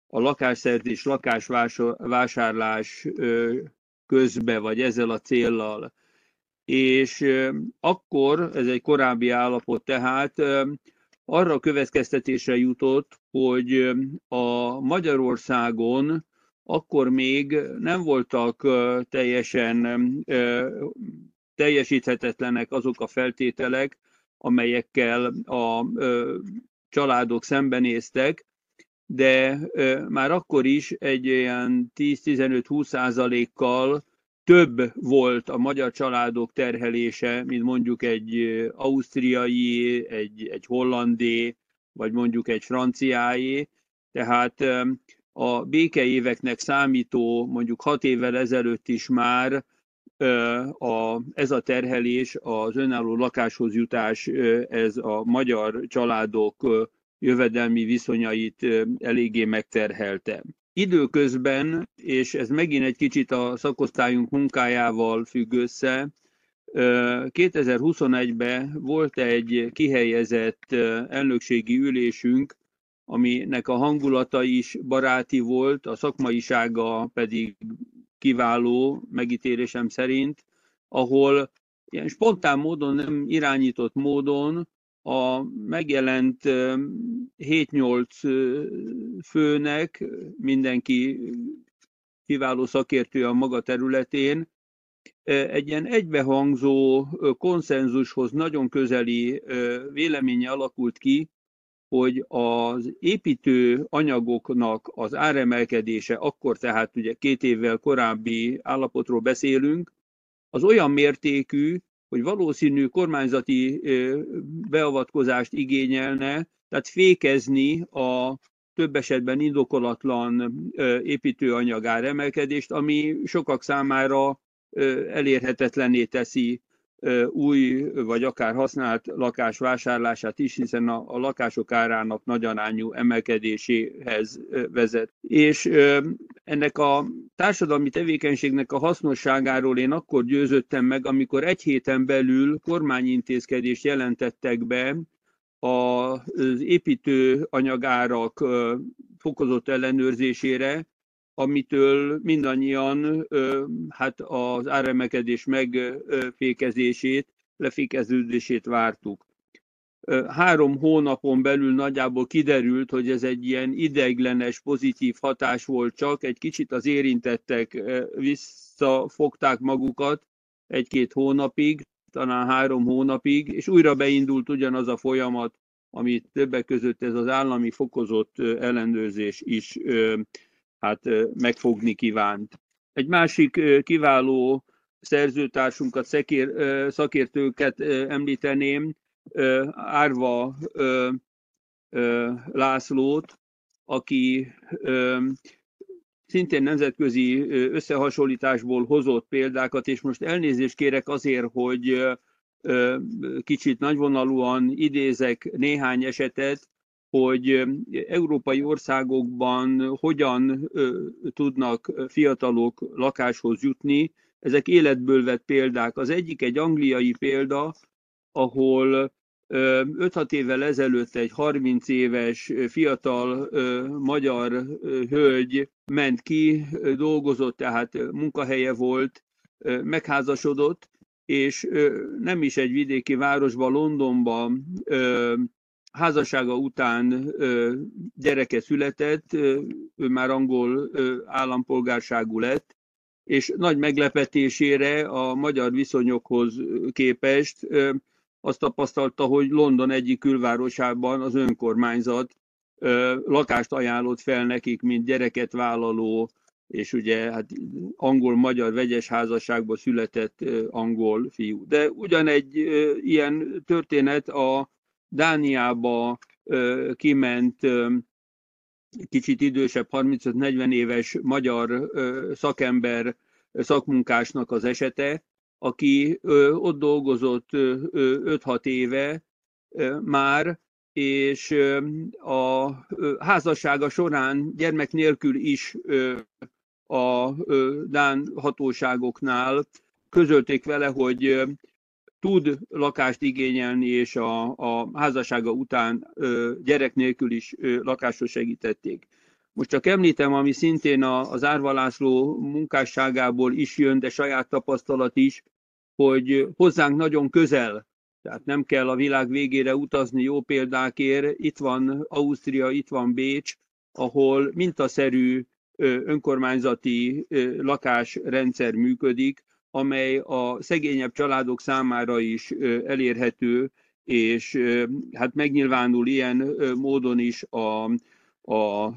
a lakásszerzés, lakásvásárlás közbe, vagy ezzel a céllal. És akkor, ez egy korábbi állapot tehát, arra következtetésre jutott, hogy a Magyarországon akkor még nem voltak teljesen teljesíthetetlenek azok a feltételek, amelyekkel a családok szembenéztek, de már akkor is egy ilyen 10-15-20 százalékkal több volt a magyar családok terhelése, mint mondjuk egy ausztriai, egy, egy hollandé, vagy mondjuk egy franciáé. Tehát a békeéveknek számító, mondjuk hat évvel ezelőtt is már a, ez a terhelés, az önálló lakáshoz jutás, ez a magyar családok jövedelmi viszonyait eléggé megterhelte. Időközben, és ez megint egy kicsit a szakosztályunk munkájával függ össze, 2021-ben volt egy kihelyezett elnökségi ülésünk, aminek a hangulata is baráti volt, a szakmaisága pedig kiváló megítélésem szerint, ahol ilyen spontán módon, nem irányított módon a megjelent 7-8 főnek, mindenki kiváló szakértő a maga területén, egy ilyen egybehangzó konszenzushoz nagyon közeli véleménye alakult ki, hogy az építő anyagoknak az áremelkedése, akkor tehát ugye két évvel korábbi állapotról beszélünk, az olyan mértékű, hogy valószínű kormányzati beavatkozást igényelne, tehát fékezni a több esetben indokolatlan építőanyag áremelkedést, ami sokak számára elérhetetlenné teszi új vagy akár használt lakás vásárlását is, hiszen a, a lakások árának nagyarányú emelkedéséhez vezet. És ennek a társadalmi tevékenységnek a hasznosságáról én akkor győződtem meg, amikor egy héten belül kormányintézkedést jelentettek be az építőanyagárak fokozott ellenőrzésére, amitől mindannyian hát az áremelkedés megfékezését, lefékeződését vártuk. Három hónapon belül nagyjából kiderült, hogy ez egy ilyen ideiglenes, pozitív hatás volt csak, egy kicsit az érintettek visszafogták magukat egy-két hónapig, talán három hónapig, és újra beindult ugyanaz a folyamat, amit többek között ez az állami fokozott ellenőrzés is hát megfogni kívánt. Egy másik kiváló szerzőtársunkat, szekér, szakértőket említeném, Árva Lászlót, aki szintén nemzetközi összehasonlításból hozott példákat, és most elnézést kérek azért, hogy kicsit nagyvonalúan idézek néhány esetet, hogy európai országokban hogyan tudnak fiatalok lakáshoz jutni. Ezek életből vett példák. Az egyik egy angliai példa, ahol 5-6 évvel ezelőtt egy 30 éves fiatal magyar hölgy ment ki, dolgozott, tehát munkahelye volt, megházasodott, és nem is egy vidéki városban, Londonban házassága után gyereke született, ő már angol állampolgárságú lett, és nagy meglepetésére a magyar viszonyokhoz képest azt tapasztalta, hogy London egyik külvárosában az önkormányzat lakást ajánlott fel nekik, mint gyereket vállaló, és ugye hát angol-magyar vegyes házasságban született angol fiú. De ugyanegy ilyen történet a Dániába kiment kicsit idősebb, 35-40 éves magyar szakember, szakmunkásnak az esete, aki ott dolgozott 5-6 éve már, és a házassága során gyermek nélkül is a Dán hatóságoknál közölték vele, hogy tud lakást igényelni, és a, a házassága után gyerek nélkül is ö, lakásra segítették. Most csak említem, ami szintén az Árva László munkásságából is jön, de saját tapasztalat is, hogy hozzánk nagyon közel, tehát nem kell a világ végére utazni jó példákért. Itt van Ausztria, itt van Bécs, ahol mintaszerű önkormányzati lakásrendszer működik, amely a szegényebb családok számára is elérhető, és hát megnyilvánul ilyen módon is a, a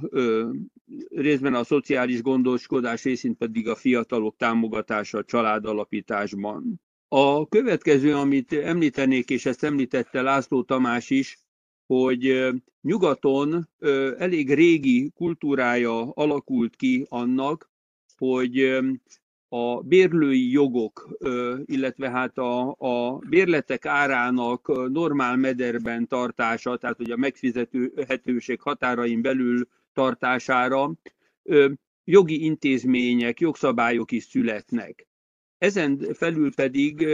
részben a szociális gondoskodás, részint pedig a fiatalok támogatása a családalapításban. A következő, amit említenék, és ezt említette László Tamás is, hogy nyugaton elég régi kultúrája alakult ki annak, hogy a bérlői jogok, illetve hát a, a bérletek árának normál mederben tartása, tehát hogy a megfizetőhetőség határain belül tartására jogi intézmények, jogszabályok is születnek. Ezen felül pedig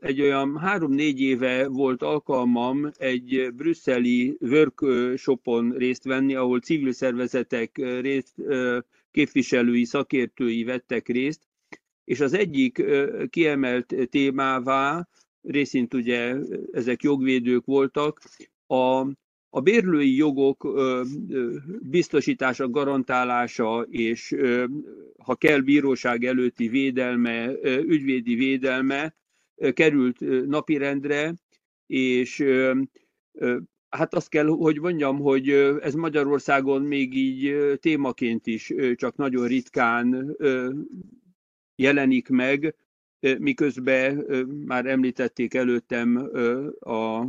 egy olyan három-négy éve volt alkalmam egy brüsszeli workshopon részt venni, ahol civil szervezetek részt, képviselői, szakértői vettek részt, és az egyik kiemelt témává, részint ugye ezek jogvédők voltak, a, a bérlői jogok biztosítása, garantálása, és ha kell bíróság előtti védelme, ügyvédi védelme került napirendre, és hát azt kell, hogy mondjam, hogy ez Magyarországon még így témaként is csak nagyon ritkán jelenik meg, miközben már említették előttem a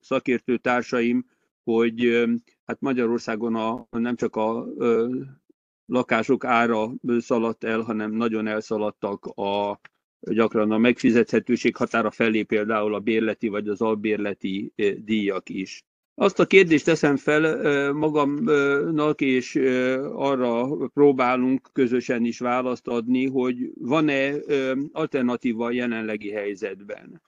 szakértő társaim, hogy hát Magyarországon a, nem csak a lakások ára szaladt el, hanem nagyon elszaladtak a, gyakran a megfizethetőség határa felé például a bérleti vagy az albérleti díjak is. Azt a kérdést teszem fel magamnak, és arra próbálunk közösen is választ adni, hogy van-e alternatíva a jelenlegi helyzetben.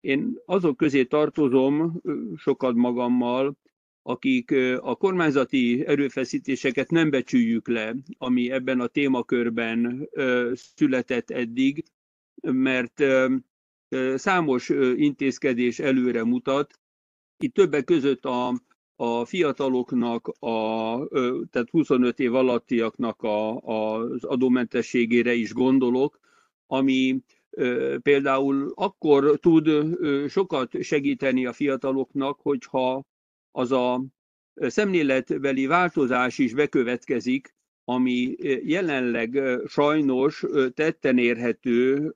Én azok közé tartozom sokat magammal, akik a kormányzati erőfeszítéseket nem becsüljük le, ami ebben a témakörben született eddig, mert számos intézkedés előre mutat. Itt többek között a, a fiataloknak, a, tehát 25 év alattiaknak a, az adómentességére is gondolok, ami például akkor tud sokat segíteni a fiataloknak, hogyha az a szemléletbeli változás is bekövetkezik, ami jelenleg sajnos tetten érhető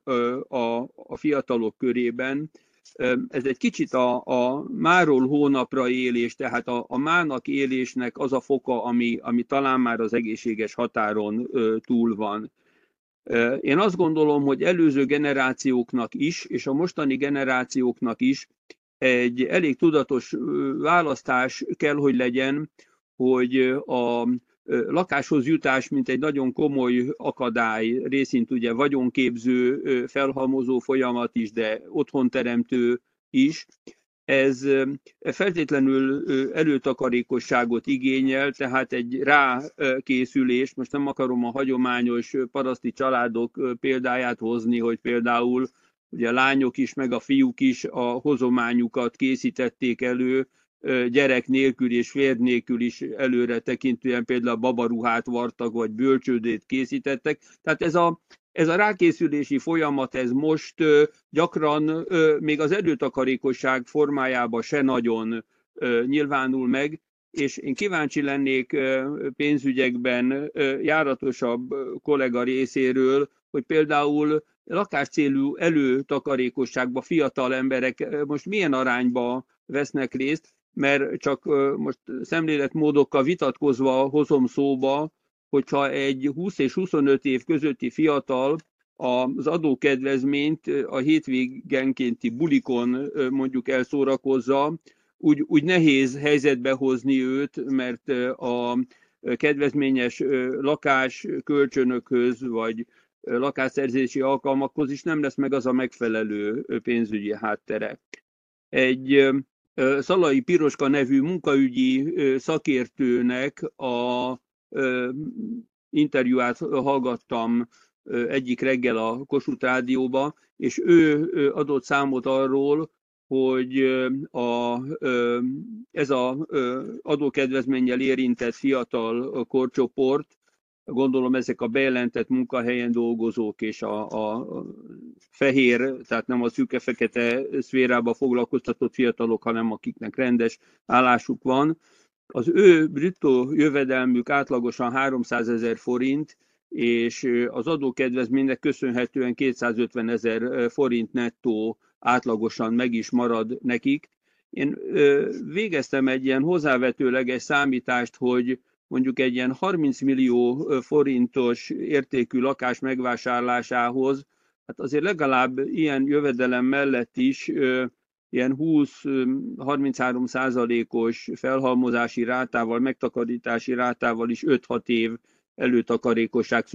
a, a fiatalok körében. Ez egy kicsit a, a máról hónapra élés, tehát a, a mának élésnek az a foka, ami, ami talán már az egészséges határon túl van. Én azt gondolom, hogy előző generációknak is, és a mostani generációknak is egy elég tudatos választás kell, hogy legyen, hogy a lakáshoz jutás, mint egy nagyon komoly akadály, részint ugye vagyonképző, felhalmozó folyamat is, de otthonteremtő is, ez feltétlenül előtakarékosságot igényel, tehát egy rákészülés, most nem akarom a hagyományos paraszti családok példáját hozni, hogy például ugye a lányok is, meg a fiúk is a hozományukat készítették elő, gyerek nélkül és férj nélkül is előre tekintően például babaruhát vartak, vagy bölcsődét készítettek. Tehát ez a, ez a rákészülési folyamat, ez most gyakran még az előtakarékosság formájában se nagyon nyilvánul meg, és én kíváncsi lennék pénzügyekben járatosabb kollega részéről, hogy például lakáscélú előtakarékosságba fiatal emberek most milyen arányba vesznek részt, mert csak most szemléletmódokkal vitatkozva hozom szóba, hogyha egy 20 és 25 év közötti fiatal az adókedvezményt a hétvégenkénti bulikon mondjuk elszórakozza, úgy, úgy nehéz helyzetbe hozni őt, mert a kedvezményes lakás kölcsönökhöz, vagy lakásszerzési alkalmakhoz is nem lesz meg az a megfelelő pénzügyi háttere. Egy Szalai Piroska nevű munkaügyi szakértőnek a interjúát hallgattam egyik reggel a Kossuth Rádióba, és ő adott számot arról, hogy a, ez az adókedvezménnyel érintett fiatal korcsoport gondolom ezek a bejelentett munkahelyen dolgozók és a, a fehér, tehát nem a szürke-fekete szférába foglalkoztatott fiatalok, hanem akiknek rendes állásuk van. Az ő bruttó jövedelmük átlagosan 300 ezer forint, és az adókedvezménynek köszönhetően 250 ezer forint nettó átlagosan meg is marad nekik. Én végeztem egy ilyen hozzávetőleges számítást, hogy mondjuk egy ilyen 30 millió forintos értékű lakás megvásárlásához, hát azért legalább ilyen jövedelem mellett is ilyen 20-33 százalékos felhalmozási rátával, megtakarítási rátával is 5-6 év előtakarékosság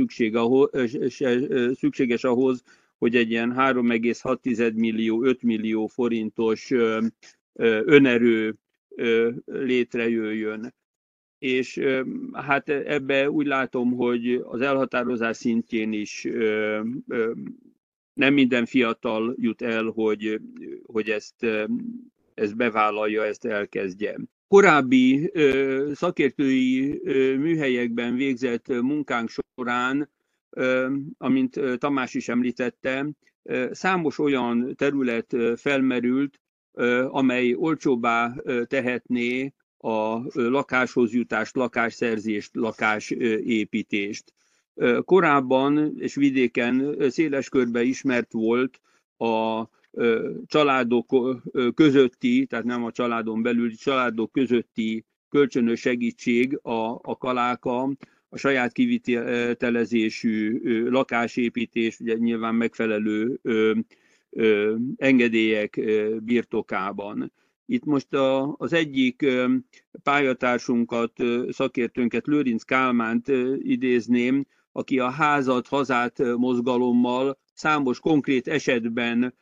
szükséges ahhoz, hogy egy ilyen 3,6 millió, 5 millió forintos önerő létrejöjjön és hát ebbe úgy látom, hogy az elhatározás szintjén is nem minden fiatal jut el, hogy, hogy ezt, ezt bevállalja, ezt elkezdje. Korábbi szakértői műhelyekben végzett munkánk során, amint Tamás is említette, számos olyan terület felmerült, amely olcsóbbá tehetné a lakáshoz jutást, lakásszerzést, lakásépítést. Korábban és vidéken széles körben ismert volt a családok közötti, tehát nem a családon belüli családok közötti kölcsönös segítség a, a kaláka, a saját kivitelezésű lakásépítés, ugye nyilván megfelelő engedélyek birtokában. Itt most a, az egyik pályatársunkat, szakértőnket, Lőrinc Kálmánt idézném, aki a házat, hazát mozgalommal számos konkrét esetben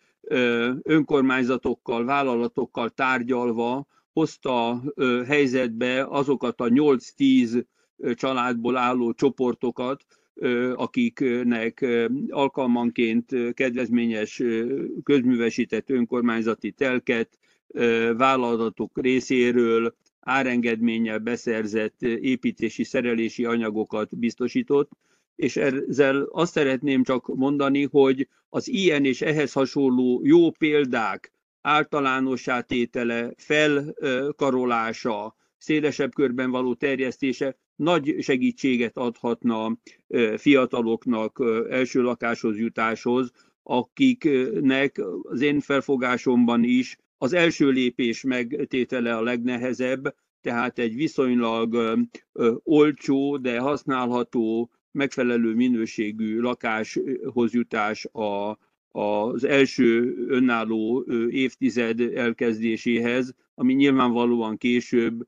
önkormányzatokkal, vállalatokkal tárgyalva hozta helyzetbe azokat a 8-10 családból álló csoportokat, akiknek alkalmanként kedvezményes közművesített önkormányzati telket, vállalatok részéről árengedménnyel beszerzett építési, szerelési anyagokat biztosított, és ezzel azt szeretném csak mondani, hogy az ilyen és ehhez hasonló jó példák általánossá tétele, felkarolása, szélesebb körben való terjesztése nagy segítséget adhatna fiataloknak első lakáshoz jutáshoz, akiknek az én felfogásomban is az első lépés megtétele a legnehezebb, tehát egy viszonylag olcsó, de használható, megfelelő minőségű lakáshoz jutás a, az első önálló évtized elkezdéséhez, ami nyilvánvalóan később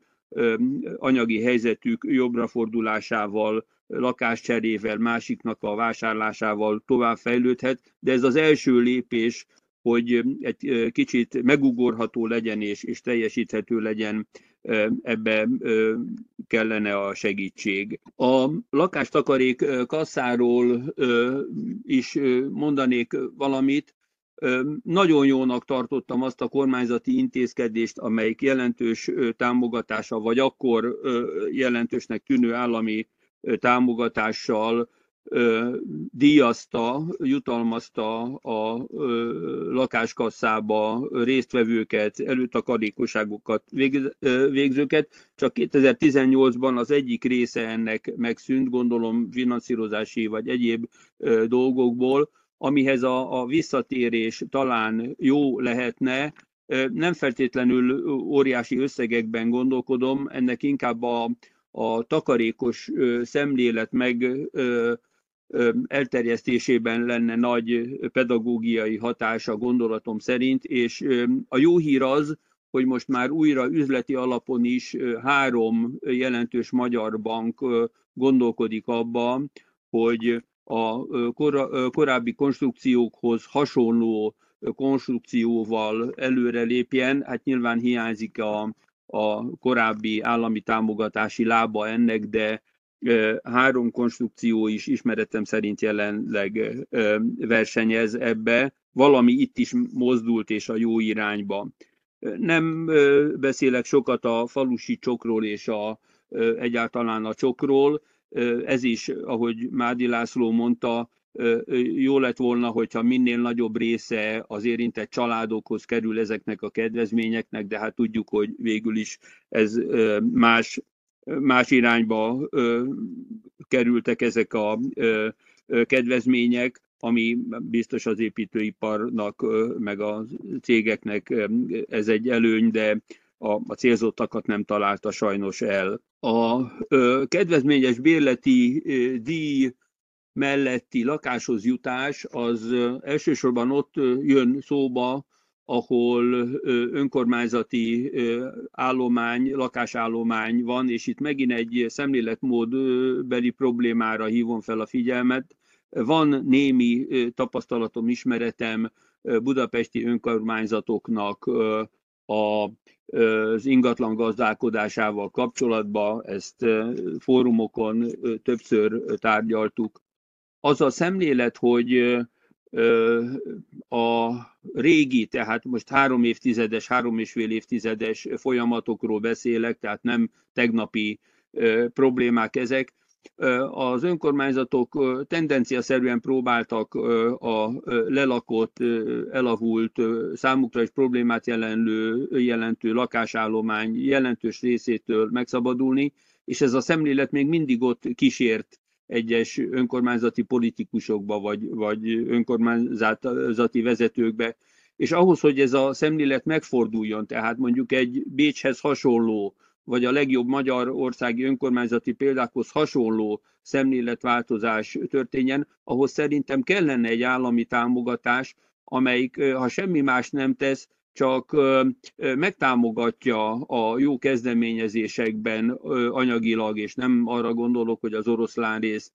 anyagi helyzetük jobbra fordulásával, lakáscherével, másiknak a vásárlásával tovább fejlődhet, de ez az első lépés, hogy egy kicsit megugorható legyen és, és teljesíthető legyen, ebbe kellene a segítség. A lakástakarék kasszáról is mondanék valamit, nagyon jónak tartottam azt a kormányzati intézkedést, amelyik jelentős támogatása, vagy akkor jelentősnek tűnő állami támogatással díjazta, jutalmazta a lakáskasszába résztvevőket, előtakarékosságokat végzőket. Csak 2018-ban az egyik része ennek megszűnt, gondolom finanszírozási vagy egyéb dolgokból, amihez a, a visszatérés talán jó lehetne, nem feltétlenül óriási összegekben gondolkodom, ennek inkább a, a takarékos szemlélet meg elterjesztésében lenne nagy pedagógiai hatása gondolatom szerint, és a jó hír az, hogy most már újra üzleti alapon is három jelentős magyar bank gondolkodik abban, hogy a korábbi konstrukciókhoz hasonló konstrukcióval előrelépjen. Hát nyilván hiányzik a, a korábbi állami támogatási lába ennek, de három konstrukció is ismeretem szerint jelenleg versenyez ebbe. Valami itt is mozdult és a jó irányba. Nem beszélek sokat a falusi csokról és a, egyáltalán a csokról. Ez is, ahogy Mádi László mondta, jó lett volna, hogyha minél nagyobb része az érintett családokhoz kerül ezeknek a kedvezményeknek, de hát tudjuk, hogy végül is ez más más irányba kerültek ezek a kedvezmények, ami biztos az építőiparnak, meg a cégeknek ez egy előny, de a, a célzottakat nem találta sajnos el. A kedvezményes bérleti díj melletti lakáshoz jutás az elsősorban ott jön szóba, ahol önkormányzati állomány, lakásállomány van, és itt megint egy szemléletmódbeli problémára hívom fel a figyelmet. Van némi tapasztalatom, ismeretem budapesti önkormányzatoknak a, az ingatlan gazdálkodásával kapcsolatban, ezt fórumokon többször tárgyaltuk. Az a szemlélet, hogy a régi, tehát most három évtizedes, három és fél évtizedes folyamatokról beszélek, tehát nem tegnapi problémák ezek. Az önkormányzatok tendenciaszerűen próbáltak a lelakott, elavult, számukra is problémát jelenlő, jelentő lakásállomány jelentős részétől megszabadulni, és ez a szemlélet még mindig ott kísért egyes önkormányzati politikusokba, vagy, vagy önkormányzati vezetőkbe. És ahhoz, hogy ez a szemlélet megforduljon, tehát mondjuk egy Bécshez hasonló vagy a legjobb magyarországi önkormányzati példákhoz hasonló szemléletváltozás történjen, ahhoz szerintem kellene egy állami támogatás, amelyik, ha semmi más nem tesz, csak megtámogatja a jó kezdeményezésekben anyagilag, és nem arra gondolok, hogy az oroszlán részt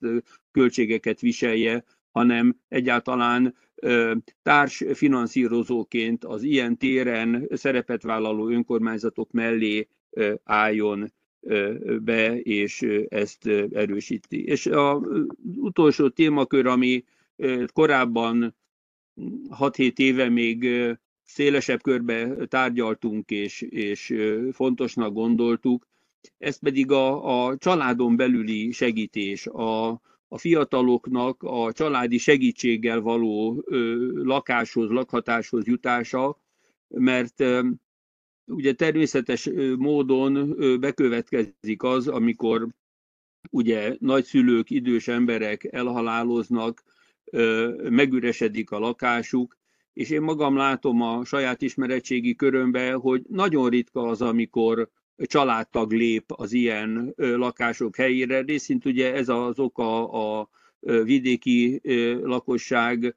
költségeket viselje, hanem egyáltalán társfinanszírozóként az ilyen téren szerepet vállaló önkormányzatok mellé álljon be, és ezt erősíti. És az utolsó témakör, ami korábban 6-7 éve még szélesebb körbe tárgyaltunk és, és fontosnak gondoltuk, ez pedig a, a családon belüli segítés, a, a fiataloknak a családi segítséggel való ö, lakáshoz, lakhatáshoz jutása, mert ö, ugye természetes módon ö, bekövetkezik az, amikor ugye nagyszülők, idős emberek elhaláloznak, megüresedik a lakásuk, és én magam látom a saját ismeretségi körömbe, hogy nagyon ritka az, amikor családtag lép az ilyen lakások helyére. Részint ugye ez az oka a vidéki lakosság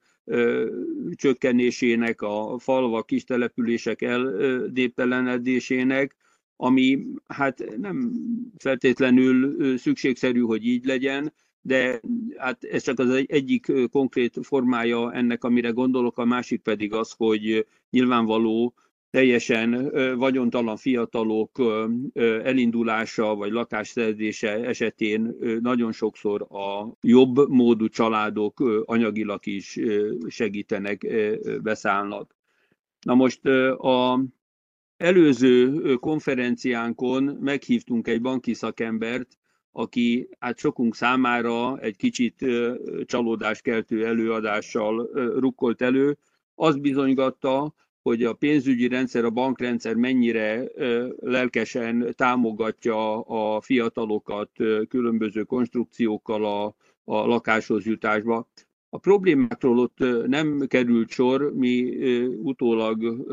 csökkenésének, a falvak, kis települések eldéptelenedésének, ami hát nem feltétlenül szükségszerű, hogy így legyen, de hát ez csak az egyik konkrét formája ennek, amire gondolok, a másik pedig az, hogy nyilvánvaló, teljesen vagyontalan fiatalok elindulása vagy lakásszerzése esetén nagyon sokszor a jobb módú családok anyagilag is segítenek, beszállnak. Na most a előző konferenciánkon meghívtunk egy banki szakembert, aki hát sokunk számára egy kicsit csalódáskeltő előadással rukkolt elő, az bizonygatta, hogy a pénzügyi rendszer, a bankrendszer mennyire lelkesen támogatja a fiatalokat különböző konstrukciókkal a, a lakáshoz jutásba. A problémákról ott nem került sor, mi utólag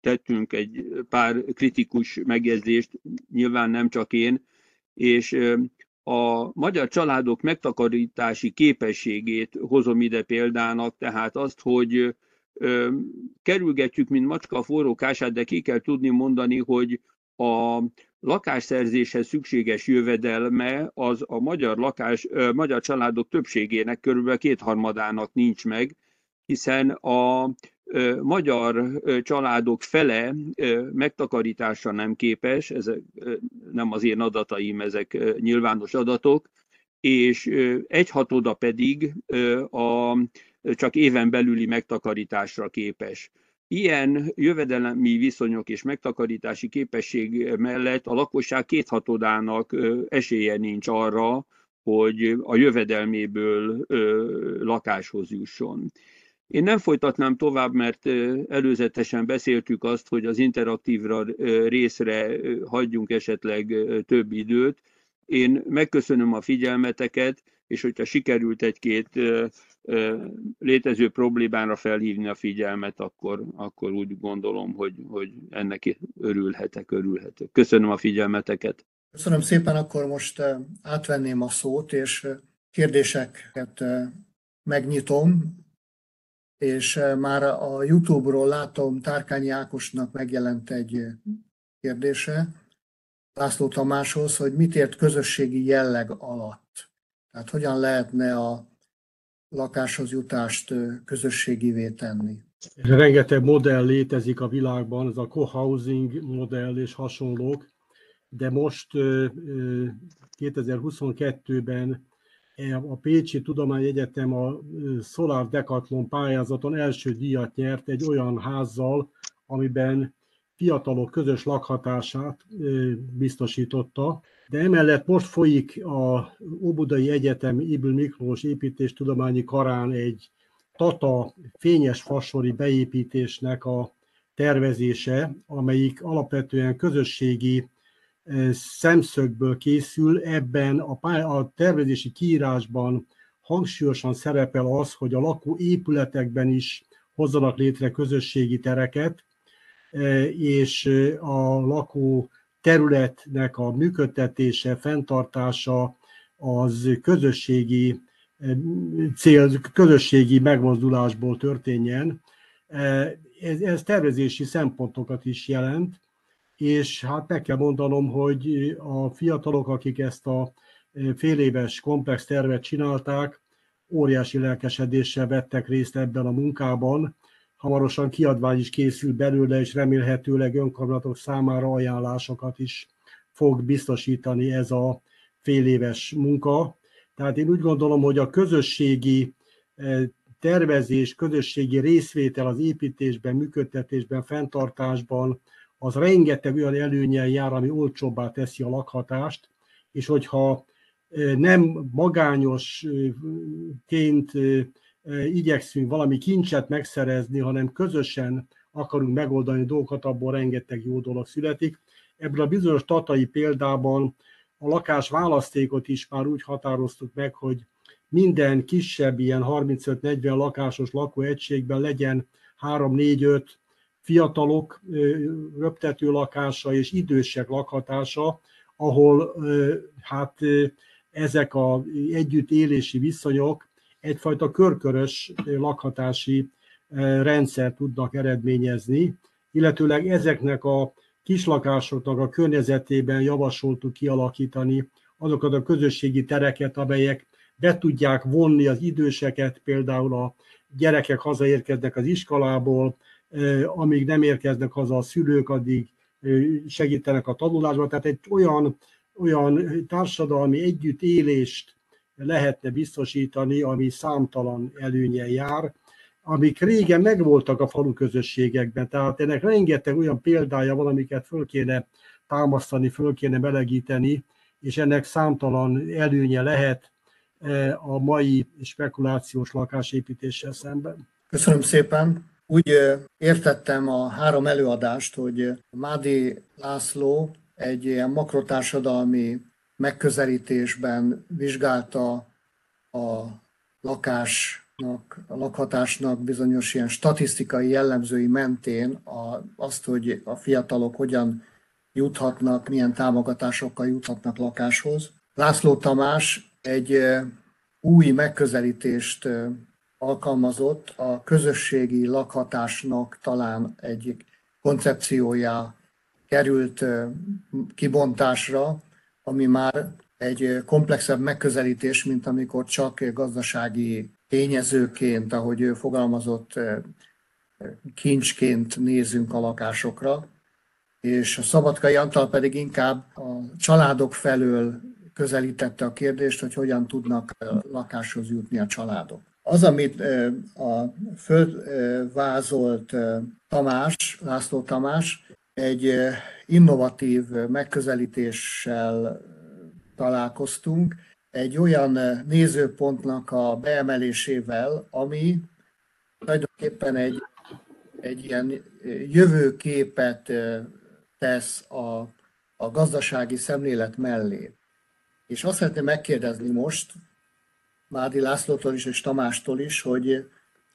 tettünk egy pár kritikus megjegyzést, nyilván nem csak én, és a magyar családok megtakarítási képességét hozom ide példának, tehát azt, hogy kerülgetjük, mint macska a forró kását, de ki kell tudni mondani, hogy a lakásszerzéshez szükséges jövedelme az a magyar, lakás, magyar családok többségének körülbelül kétharmadának nincs meg, hiszen a magyar családok fele megtakarításra nem képes, ezek nem az én adataim, ezek nyilvános adatok, és egyhatoda pedig a, csak éven belüli megtakarításra képes. Ilyen jövedelmi viszonyok és megtakarítási képesség mellett a lakosság kéthatodának esélye nincs arra, hogy a jövedelméből lakáshoz jusson. Én nem folytatnám tovább, mert előzetesen beszéltük azt, hogy az interaktívra részre hagyjunk esetleg több időt. Én megköszönöm a figyelmeteket, és hogyha sikerült egy-két létező problémára felhívni a figyelmet, akkor, akkor úgy gondolom, hogy, hogy ennek örülhetek, örülhetek. Köszönöm a figyelmeteket. Köszönöm szépen, akkor most átvenném a szót, és kérdéseket megnyitom és eh, már a YouTube-ról látom, Tárkányi Ákosnak megjelent egy eh, kérdése László Tamáshoz, hogy mit ért közösségi jelleg alatt. Tehát hogyan lehetne a lakáshoz jutást eh, közösségivé tenni. Rengeteg modell létezik a világban, ez a co-housing modell és hasonlók, de most 2022-ben a Pécsi Tudományegyetem a Solar Decathlon pályázaton első díjat nyert egy olyan házzal, amiben fiatalok közös lakhatását biztosította, de emellett most folyik a Óbudai Egyetem Ibl Miklós építéstudományi karán egy Tata fényes fasori beépítésnek a tervezése, amelyik alapvetően közösségi szemszögből készül, ebben a, a tervezési kiírásban hangsúlyosan szerepel az, hogy a lakó épületekben is hozzanak létre közösségi tereket, és a lakó területnek a működtetése, fenntartása az közösségi cél, közösségi megmozdulásból történjen. Ez, ez tervezési szempontokat is jelent, és hát meg kell mondanom, hogy a fiatalok, akik ezt a fél éves komplex tervet csinálták, óriási lelkesedéssel vettek részt ebben a munkában. Hamarosan kiadvány is készül belőle, és remélhetőleg önkormányzatok számára ajánlásokat is fog biztosítani ez a fél éves munka. Tehát én úgy gondolom, hogy a közösségi tervezés, közösségi részvétel az építésben, működtetésben, fenntartásban, az rengeteg olyan előnyel jár, ami olcsóbbá teszi a lakhatást, és hogyha nem magányosként igyekszünk valami kincset megszerezni, hanem közösen akarunk megoldani dolgokat, abból rengeteg jó dolog születik. Ebből a bizonyos tatai példában a lakás választékot is már úgy határoztuk meg, hogy minden kisebb ilyen 35-40 lakásos lakóegységben legyen 3-4-5 fiatalok röptető lakása és idősek lakhatása, ahol hát ezek a együttélési viszonyok egyfajta körkörös lakhatási rendszer tudnak eredményezni, illetőleg ezeknek a kislakásoknak a környezetében javasoltuk kialakítani azokat a közösségi tereket, amelyek be tudják vonni az időseket, például a gyerekek hazaérkeznek az iskolából, amíg nem érkeznek haza a szülők, addig segítenek a tanulásban. Tehát egy olyan, olyan társadalmi együttélést lehetne biztosítani, ami számtalan előnye jár, amik régen megvoltak a falu közösségekben. Tehát ennek rengeteg olyan példája van, amiket föl kéne támasztani, föl kéne melegíteni, és ennek számtalan előnye lehet a mai spekulációs lakásépítéssel szemben. Köszönöm szépen! Úgy értettem a három előadást, hogy Mádi László egy ilyen makrotársadalmi megközelítésben vizsgálta a lakásnak, a lakhatásnak bizonyos ilyen statisztikai jellemzői mentén a, azt, hogy a fiatalok hogyan juthatnak, milyen támogatásokkal juthatnak lakáshoz. László Tamás egy új megközelítést alkalmazott a közösségi lakhatásnak talán egy koncepciója került kibontásra, ami már egy komplexebb megközelítés, mint amikor csak gazdasági tényezőként, ahogy ő fogalmazott, kincsként nézünk a lakásokra, és a Szabadkai Antal pedig inkább a családok felől közelítette a kérdést, hogy hogyan tudnak lakáshoz jutni a családok. Az, amit a fölvázolt Tamás, László Tamás, egy innovatív megközelítéssel találkoztunk, egy olyan nézőpontnak a beemelésével, ami tulajdonképpen egy, egy ilyen jövőképet tesz a, a gazdasági szemlélet mellé. És azt szeretném megkérdezni most, Mádi Lászlótól is és Tamástól is, hogy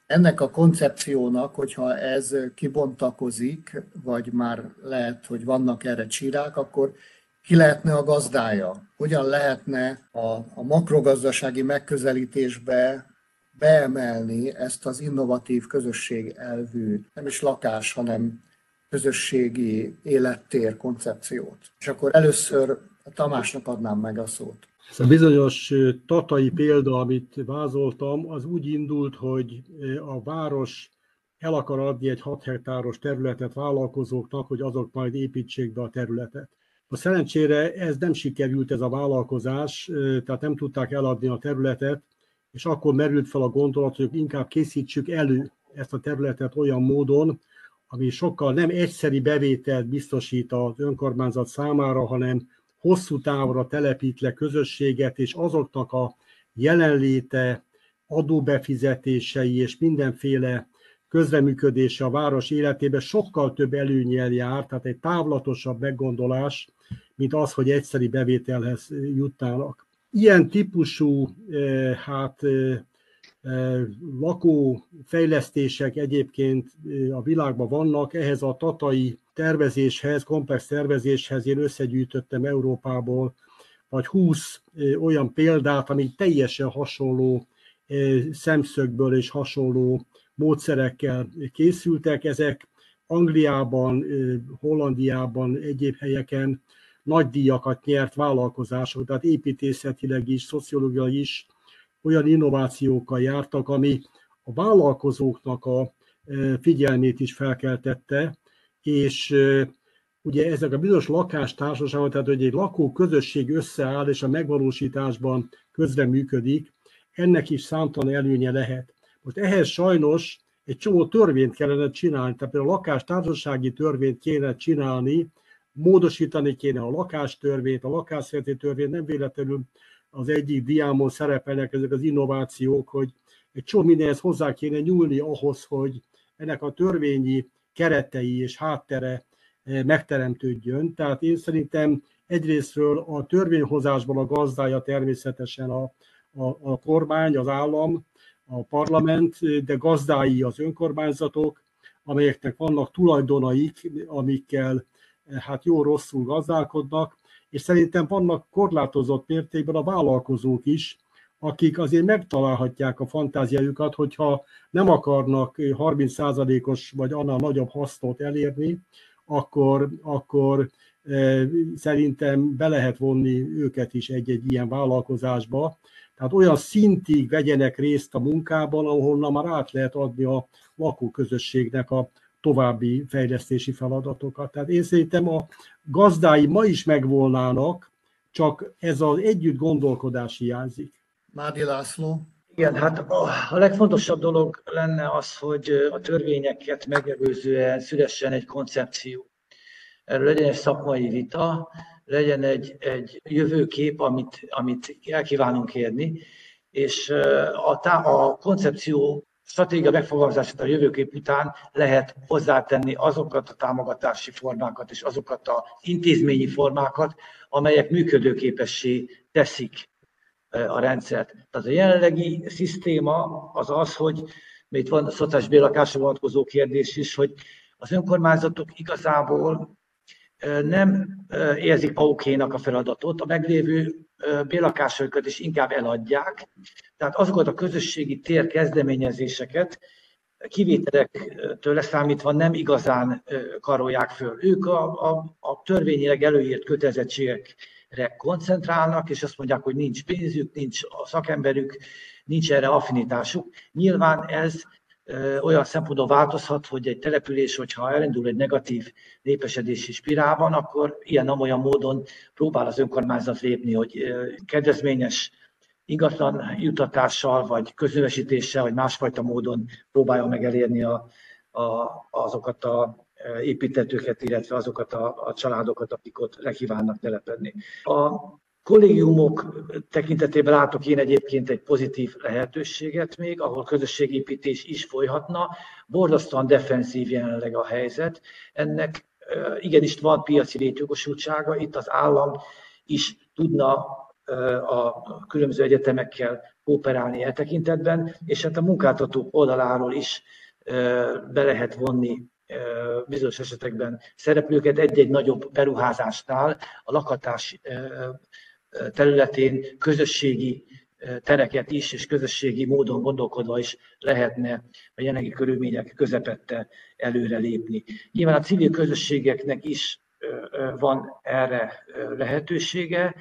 ennek a koncepciónak, hogyha ez kibontakozik, vagy már lehet, hogy vannak erre csírák, akkor ki lehetne a gazdája? Hogyan lehetne a, a makrogazdasági megközelítésbe beemelni ezt az innovatív közösség elvű, nem is lakás, hanem közösségi élettér koncepciót. És akkor először Tamásnak adnám meg a szót. Ez a bizonyos tatai példa, amit vázoltam, az úgy indult, hogy a város el akar adni egy 6 hektáros területet vállalkozóknak, hogy azok majd építsék be a területet. A szerencsére ez nem sikerült ez a vállalkozás, tehát nem tudták eladni a területet, és akkor merült fel a gondolat, hogy inkább készítsük elő ezt a területet olyan módon, ami sokkal nem egyszeri bevételt biztosít az önkormányzat számára, hanem hosszú távra telepít le közösséget, és azoknak a jelenléte, adóbefizetései és mindenféle közreműködése a város életében sokkal több előnyel jár, tehát egy távlatosabb meggondolás, mint az, hogy egyszeri bevételhez jutnának. Ilyen típusú hát, lakófejlesztések egyébként a világban vannak, ehhez a tatai tervezéshez, komplex tervezéshez én összegyűjtöttem Európából vagy 20 olyan példát, ami teljesen hasonló szemszögből és hasonló módszerekkel készültek. Ezek Angliában, Hollandiában, egyéb helyeken nagy díjakat nyert vállalkozások, tehát építészetileg is, szociológiai is olyan innovációkkal jártak, ami a vállalkozóknak a figyelmét is felkeltette, és ugye ezek a bizonyos lakástársaságok, tehát hogy egy lakó közösség összeáll és a megvalósításban közreműködik, ennek is számtalan előnye lehet. Most ehhez sajnos egy csomó törvényt kellene csinálni, tehát például a lakástársasági törvényt kéne csinálni, módosítani kéne a lakástörvényt, a lakásszerzeti törvényt, nem véletlenül az egyik diámon szerepelnek ezek az innovációk, hogy egy csomó mindenhez hozzá kéne nyúlni ahhoz, hogy ennek a törvényi keretei és háttere eh, megteremtődjön. Tehát én szerintem egyrésztről a törvényhozásban a gazdája természetesen a, a, a kormány, az állam, a parlament, de gazdái az önkormányzatok, amelyeknek vannak tulajdonaik, amikkel eh, hát jó-rosszul gazdálkodnak, és szerintem vannak korlátozott mértékben a vállalkozók is, akik azért megtalálhatják a fantáziájukat, hogyha nem akarnak 30%-os vagy annál nagyobb hasznot elérni, akkor, akkor e, szerintem be lehet vonni őket is egy-egy ilyen vállalkozásba. Tehát olyan szintig vegyenek részt a munkában, ahonnan már át lehet adni a lakóközösségnek a további fejlesztési feladatokat. Tehát én szerintem a gazdái ma is megvolnának, csak ez az együtt gondolkodás hiányzik. Mádi László. Igen, hát a, legfontosabb dolog lenne az, hogy a törvényeket megelőzően szülessen egy koncepció. Erről legyen egy szakmai vita, legyen egy, egy jövőkép, amit, amit el kívánunk érni, és a, tá, a koncepció stratégia megfogalmazását a jövőkép után lehet hozzátenni azokat a támogatási formákat és azokat a intézményi formákat, amelyek működőképessé teszik a rendszert. Tehát a jelenlegi szisztéma az az, hogy itt van a szociális bérlakásra vonatkozó kérdés is, hogy az önkormányzatok igazából nem érzik paukénak a feladatot, a meglévő bérlakásaikat is inkább eladják, tehát azokat a közösségi tér kezdeményezéseket kivételektől leszámítva nem igazán karolják föl. Ők a, a, a törvényileg előírt kötelezettségekre koncentrálnak, és azt mondják, hogy nincs pénzük, nincs a szakemberük, nincs erre affinitásuk. Nyilván ez olyan szempontból változhat, hogy egy település, hogyha elindul egy negatív népesedési spirálban, akkor ilyen-olyan módon próbál az önkormányzat lépni, hogy kedvezményes ingatlan jutatással, vagy közövesítéssel, vagy másfajta módon próbálja meg elérni a, a, azokat a építetőket, illetve azokat a, a családokat, akik ott lekívánnak telepedni. A kollégiumok tekintetében látok én egyébként egy pozitív lehetőséget még, ahol közösségépítés is folyhatna. Borzasztóan defenszív jelenleg a helyzet. Ennek igenis van piaci létjogosultsága, itt az állam is tudna a különböző egyetemekkel kooperálni e tekintetben, és hát a munkáltatók oldaláról is be lehet vonni bizonyos esetekben szereplőket egy-egy nagyobb beruházásnál a lakatás területén közösségi tereket is, és közösségi módon gondolkodva is lehetne a jelenlegi körülmények közepette előrelépni. Nyilván a civil közösségeknek is van erre lehetősége,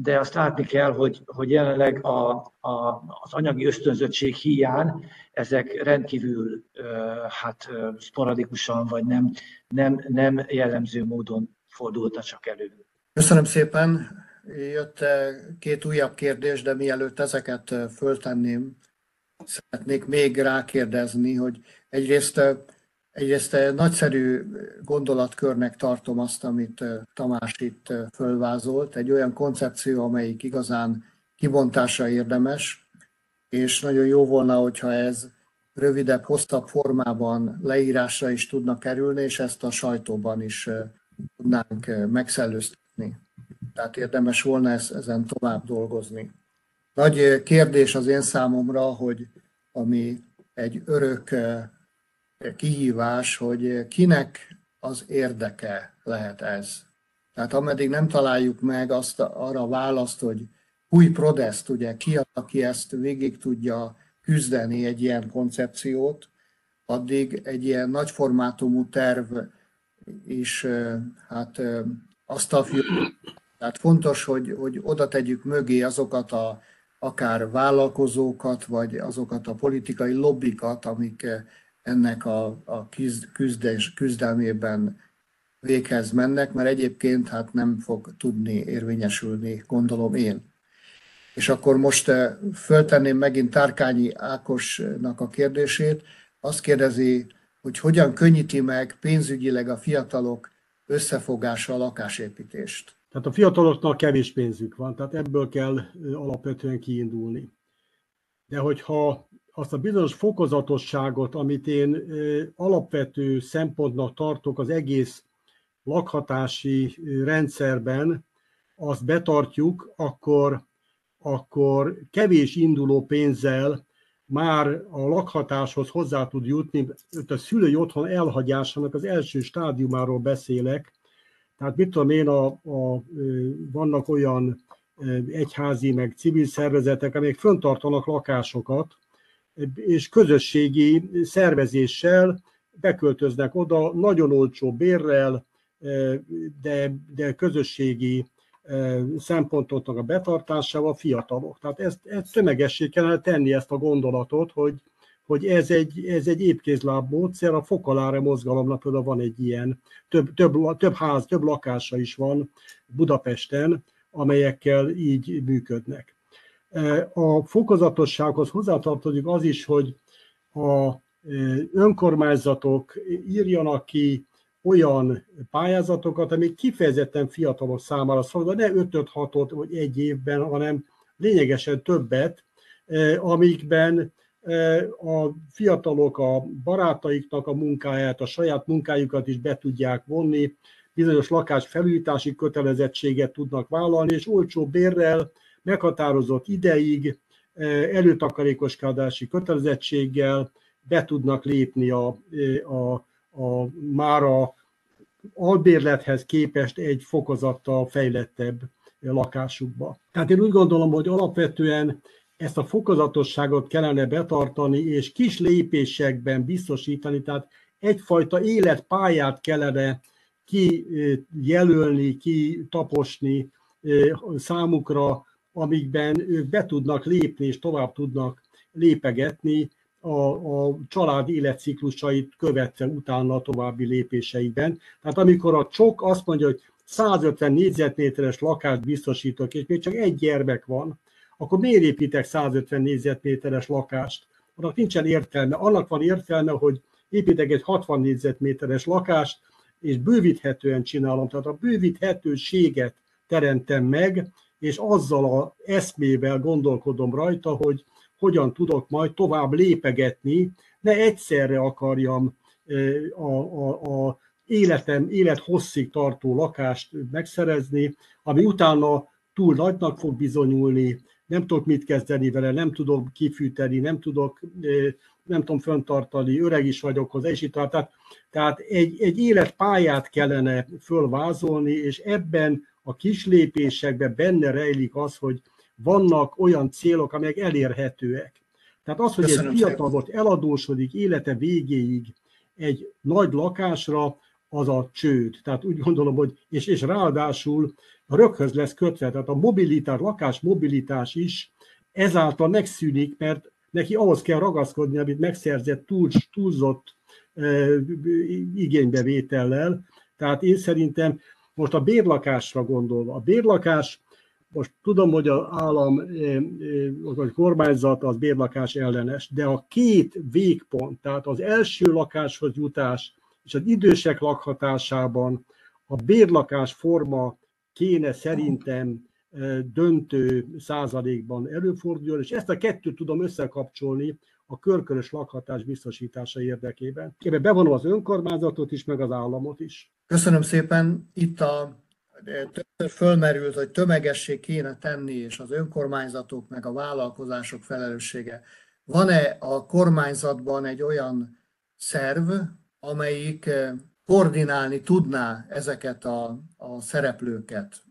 de azt látni kell, hogy, hogy jelenleg a, a, az anyagi ösztönzöttség hiány ezek rendkívül hát sporadikusan, vagy nem, nem, nem jellemző módon fordultak csak elő. Köszönöm szépen. Jött két újabb kérdés, de mielőtt ezeket föltenném, szeretnék még rákérdezni, hogy egyrészt Egyrészt nagyszerű gondolatkörnek tartom azt, amit Tamás itt fölvázolt, egy olyan koncepció, amelyik igazán kibontásra érdemes, és nagyon jó volna, hogyha ez rövidebb, hosszabb formában leírásra is tudna kerülni, és ezt a sajtóban is tudnánk megszellőztetni. Tehát érdemes volna ezen tovább dolgozni. Nagy kérdés az én számomra, hogy ami egy örök kihívás, hogy kinek az érdeke lehet ez. Tehát ameddig nem találjuk meg azt arra a választ, hogy új prodest, ugye ki aki ezt végig tudja küzdeni egy ilyen koncepciót, addig egy ilyen nagyformátumú terv is hát azt a tehát fontos, hogy, hogy oda tegyük mögé azokat a akár vállalkozókat, vagy azokat a politikai lobbikat, amik ennek a, a küzdés, küzdelmében véghez mennek, mert egyébként hát nem fog tudni érvényesülni, gondolom én. És akkor most föltenném megint Tárkányi Ákosnak a kérdését. Azt kérdezi, hogy hogyan könnyíti meg pénzügyileg a fiatalok összefogása a lakásépítést. Tehát a fiataloknak kevés pénzük van, tehát ebből kell alapvetően kiindulni. De hogyha azt a bizonyos fokozatosságot, amit én alapvető szempontnak tartok az egész lakhatási rendszerben, azt betartjuk, akkor, akkor kevés induló pénzzel már a lakhatáshoz hozzá tud jutni, a szülői otthon elhagyásának az első stádiumáról beszélek. Tehát mit tudom én, a, a, vannak olyan egyházi, meg civil szervezetek, amelyek föntartanak lakásokat, és közösségi szervezéssel beköltöznek oda, nagyon olcsó bérrel, de, de közösségi szempontoknak a betartásával fiatalok. Tehát ezt, ezt tömegessé kellene tenni ezt a gondolatot, hogy, hogy ez egy, ez egy épkézláb módszer, a Fokalára mozgalomnak például van egy ilyen, több, több, több ház, több lakása is van Budapesten, amelyekkel így működnek. A fokozatossághoz hozzátartozik az is, hogy a önkormányzatok írjanak ki olyan pályázatokat, amik kifejezetten fiatalok számára szól, de ne 5-6-ot vagy egy évben, hanem lényegesen többet, amikben a fiatalok a barátaiknak a munkáját, a saját munkájukat is be tudják vonni, bizonyos lakás felújítási kötelezettséget tudnak vállalni, és olcsó bérrel, meghatározott ideig, előtakarékoskodási kötelezettséggel be tudnak lépni a, a, a a albérlethez képest egy fokozattal fejlettebb lakásukba. Tehát én úgy gondolom, hogy alapvetően ezt a fokozatosságot kellene betartani, és kis lépésekben biztosítani, tehát egyfajta életpályát kellene kijelölni, kitaposni számukra, amikben ők be tudnak lépni és tovább tudnak lépegetni a, a család életciklusait követve utána a további lépéseikben. Tehát amikor a csok azt mondja, hogy 150 négyzetméteres lakást biztosítok, és még csak egy gyermek van, akkor miért építek 150 négyzetméteres lakást? Annak nincsen értelme. Annak van értelme, hogy építek egy 60 négyzetméteres lakást, és bővíthetően csinálom. Tehát a bővíthetőséget teremtem meg, és azzal a eszmével gondolkodom rajta, hogy hogyan tudok majd tovább lépegetni, ne egyszerre akarjam a, a, a életem, élet hosszig tartó lakást megszerezni, ami utána túl nagynak fog bizonyulni, nem tudok mit kezdeni vele, nem tudok kifűteni, nem tudok, nem tudom föntartani, öreg is vagyok hozzá, és tehát, tehát egy, egy életpályát kellene fölvázolni, és ebben a kis lépésekben benne rejlik az, hogy vannak olyan célok, amelyek elérhetőek. Tehát az, hogy Köszönöm egy fiatal volt eladósodik élete végéig egy nagy lakásra, az a csőd. Tehát úgy gondolom, hogy, és, és ráadásul a röghöz lesz kötve, tehát a mobilitás, lakás mobilitás is ezáltal megszűnik, mert neki ahhoz kell ragaszkodni, amit megszerzett túl, túlzott e, igénybevétellel. Tehát én szerintem most a bérlakásra gondolva, a bérlakás, most tudom, hogy az állam, vagy kormányzat az bérlakás ellenes, de a két végpont, tehát az első lakáshoz jutás és az idősek lakhatásában a bérlakás forma kéne szerintem döntő százalékban előforduljon, és ezt a kettőt tudom összekapcsolni a körkörös lakhatás biztosítása érdekében. Ebben bevonom az önkormányzatot is, meg az államot is. Köszönöm szépen. Itt a többször fölmerült, hogy tömegessé kéne tenni, és az önkormányzatok meg a vállalkozások felelőssége. van-e a kormányzatban egy olyan szerv, amelyik koordinálni tudná ezeket a, a szereplőket?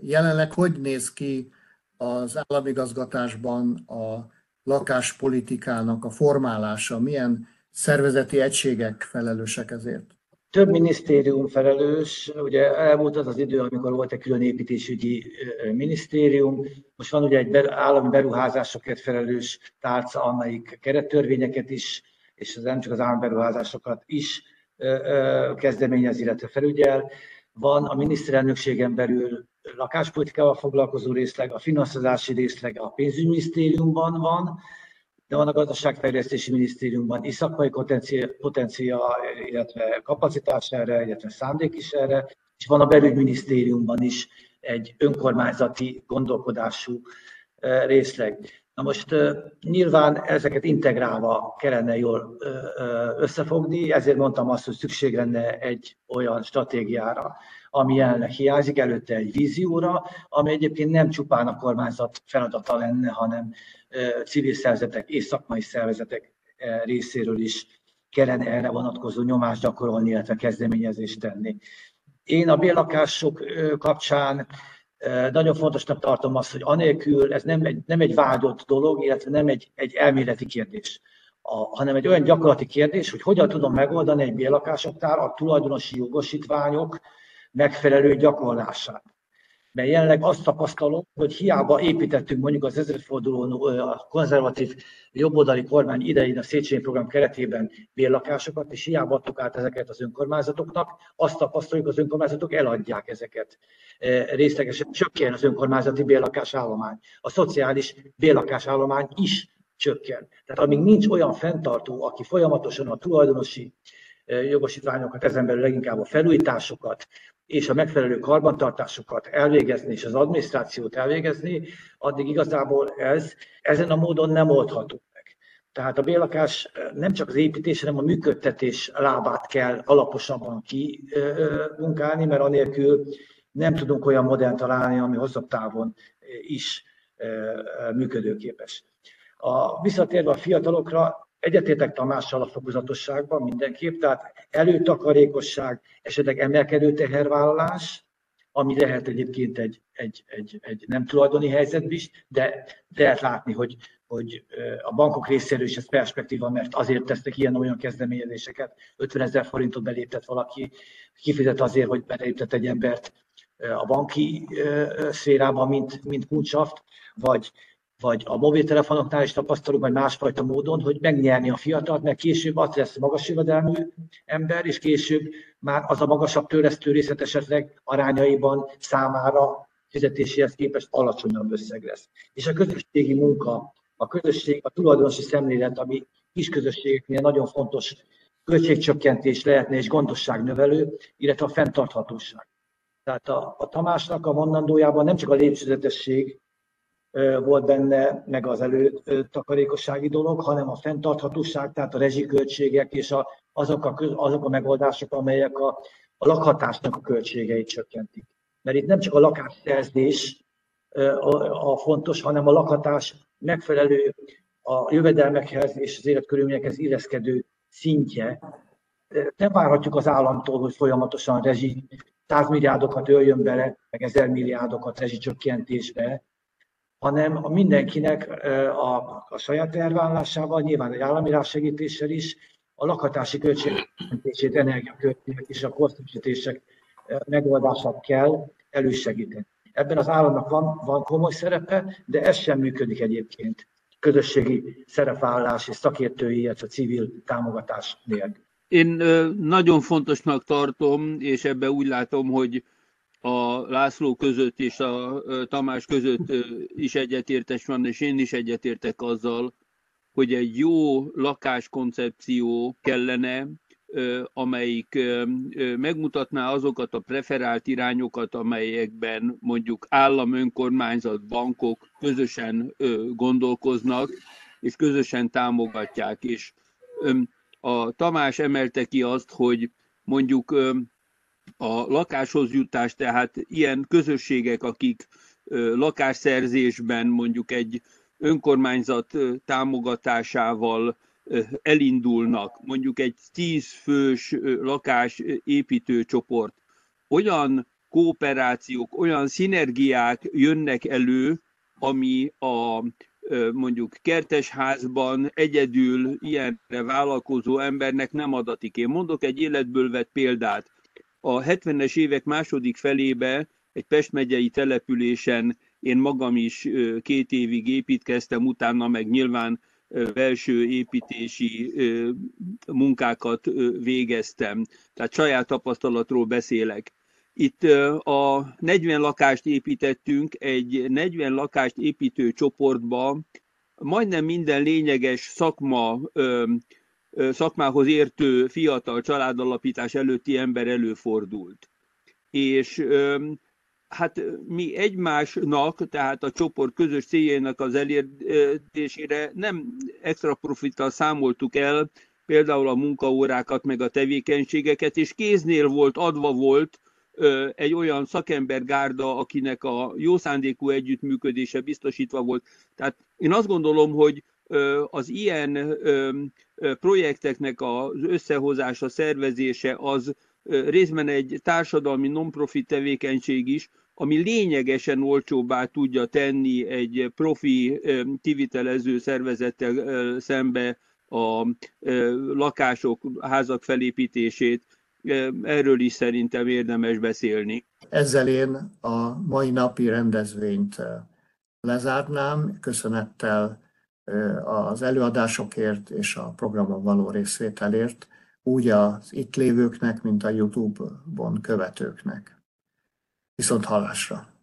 Jelenleg hogy néz ki az államigazgatásban a lakáspolitikának a formálása? Milyen szervezeti egységek felelősek ezért? Több minisztérium felelős, ugye elmúlt az az idő, amikor volt egy külön építésügyi minisztérium, most van ugye egy állami beruházásokért felelős tárca, amelyik kerettörvényeket is, és az nem csak az állami beruházásokat is kezdeményez, illetve felügyel. Van a miniszterelnökségen belül lakáspolitikával foglalkozó részleg, a finanszírozási részleg a pénzügyminisztériumban van, de van a gazdaságfejlesztési minisztériumban is szakmai potencia, illetve kapacitás erre, illetve szándék is erre, és van a belügyminisztériumban is egy önkormányzati gondolkodású részleg. Na most nyilván ezeket integrálva kellene jól összefogni, ezért mondtam azt, hogy szükség lenne egy olyan stratégiára, ami jelenleg hiányzik, előtte egy vízióra, ami egyébként nem csupán a kormányzat feladata lenne, hanem civil szervezetek és szakmai szervezetek részéről is kellene erre vonatkozó nyomást gyakorolni, illetve kezdeményezést tenni. Én a bérlakások kapcsán nagyon fontosnak tartom azt, hogy anélkül ez nem egy, nem egy vágyott dolog, illetve nem egy, egy elméleti kérdés, a, hanem egy olyan gyakorlati kérdés, hogy hogyan tudom megoldani egy bérlakásoknál a tulajdonosi jogosítványok megfelelő gyakorlását. Mert jelenleg azt tapasztalom, hogy hiába építettünk mondjuk az ezredforduló a konzervatív jobboldali kormány idején a Széchenyi program keretében bérlakásokat, és hiába adtuk át ezeket az önkormányzatoknak, azt tapasztaljuk, az önkormányzatok eladják ezeket részlegesen. Csökken az önkormányzati bérlakásállomány. A szociális bérlakásállomány is csökken. Tehát amíg nincs olyan fenntartó, aki folyamatosan a tulajdonosi jogosítványokat, ezen belül leginkább a felújításokat, és a megfelelő karbantartásokat elvégezni, és az adminisztrációt elvégezni, addig igazából ez ezen a módon nem oldható. Tehát a bérlakás nem csak az építés, hanem a működtetés lábát kell alaposabban kimunkálni, mert anélkül nem tudunk olyan modern találni, ami hosszabb távon is működőképes. A, visszatérve a fiatalokra, Egyetértek Tamással a fokozatosságban mindenképp, tehát előtakarékosság, esetleg emelkedő tehervállalás, ami lehet egyébként egy, egy, egy, egy nem tulajdoni helyzet is, de lehet látni, hogy, hogy a bankok részéről is ez perspektíva, mert azért tesznek ilyen-olyan kezdeményezéseket. 50 ezer forintot beléptet valaki, kifizet azért, hogy beléptet egy embert a banki szférába, mint, mint kuncshaft, vagy vagy a mobiltelefonoknál is tapasztalunk, vagy másfajta módon, hogy megnyerni a fiatalt, mert később az lesz magas jövedelmű ember, és később már az a magasabb törlesztő részlet esetleg arányaiban számára fizetéséhez képest alacsonyabb összeg lesz. És a közösségi munka, a közösség, a tulajdonosi szemlélet, ami kis közösségeknél nagyon fontos költségcsökkentés lehetne és gondosságnövelő, illetve a fenntarthatóság. Tehát a, a Tamásnak a mondandójában nem csak a lépcsőzetesség, volt benne, meg az előtakarékossági dolog, hanem a fenntarthatóság, tehát a rezsiköltségek és a, azok, a, azok a megoldások, amelyek a, a lakhatásnak a költségeit csökkentik. Mert itt nem csak a lakásszerzés a, a fontos, hanem a lakhatás megfelelő a jövedelmekhez és az életkörülményekhez illeszkedő szintje. Nem várhatjuk az államtól, hogy folyamatosan rezsi százmilliárdokat öljön bele, meg ezer milliárdokat rezsicsökkentésbe, hanem a mindenkinek a, a saját elvállásával, nyilván egy állami segítéssel is, a lakhatási költségvetését, energiaköltségek és a korszerűsítések megoldását kell elősegíteni. Ebben az államnak van, van komoly szerepe, de ez sem működik egyébként közösségi szerepvállás és szakértői, illetve civil támogatás nélkül. Én nagyon fontosnak tartom, és ebbe úgy látom, hogy a László között és a Tamás között is egyetértés van, és én is egyetértek azzal, hogy egy jó lakáskoncepció kellene, amelyik megmutatná azokat a preferált irányokat, amelyekben mondjuk állam, önkormányzat, bankok közösen gondolkoznak, és közösen támogatják. És a Tamás emelte ki azt, hogy mondjuk a lakáshoz jutás, tehát ilyen közösségek, akik lakásszerzésben mondjuk egy önkormányzat támogatásával elindulnak, mondjuk egy tíz fős lakás építőcsoport, olyan kooperációk, olyan szinergiák jönnek elő, ami a mondjuk kertesházban egyedül ilyenre vállalkozó embernek nem adatik. Én mondok egy életből vett példát. A 70-es évek második felébe egy Pest megyei településen én magam is két évig építkeztem, utána meg nyilván belső építési munkákat végeztem. Tehát saját tapasztalatról beszélek. Itt a 40 lakást építettünk, egy 40 lakást építő csoportba majdnem minden lényeges szakma, szakmához értő fiatal családalapítás előtti ember előfordult. És hát mi egymásnak, tehát a csoport közös céljainak az elérésére nem extra profittal számoltuk el, például a munkaórákat, meg a tevékenységeket, és kéznél volt, adva volt egy olyan szakembergárda, akinek a jó szándékú együttműködése biztosítva volt. Tehát én azt gondolom, hogy az ilyen projekteknek az összehozása, szervezése az részben egy társadalmi non-profit tevékenység is, ami lényegesen olcsóbbá tudja tenni egy profi kivitelező szervezettel szembe a lakások, házak felépítését, erről is szerintem érdemes beszélni. Ezzel én a mai napi rendezvényt lezárnám, köszönettel az előadásokért és a programon való részvételért, úgy az itt lévőknek, mint a YouTube-on követőknek. Viszont hallásra!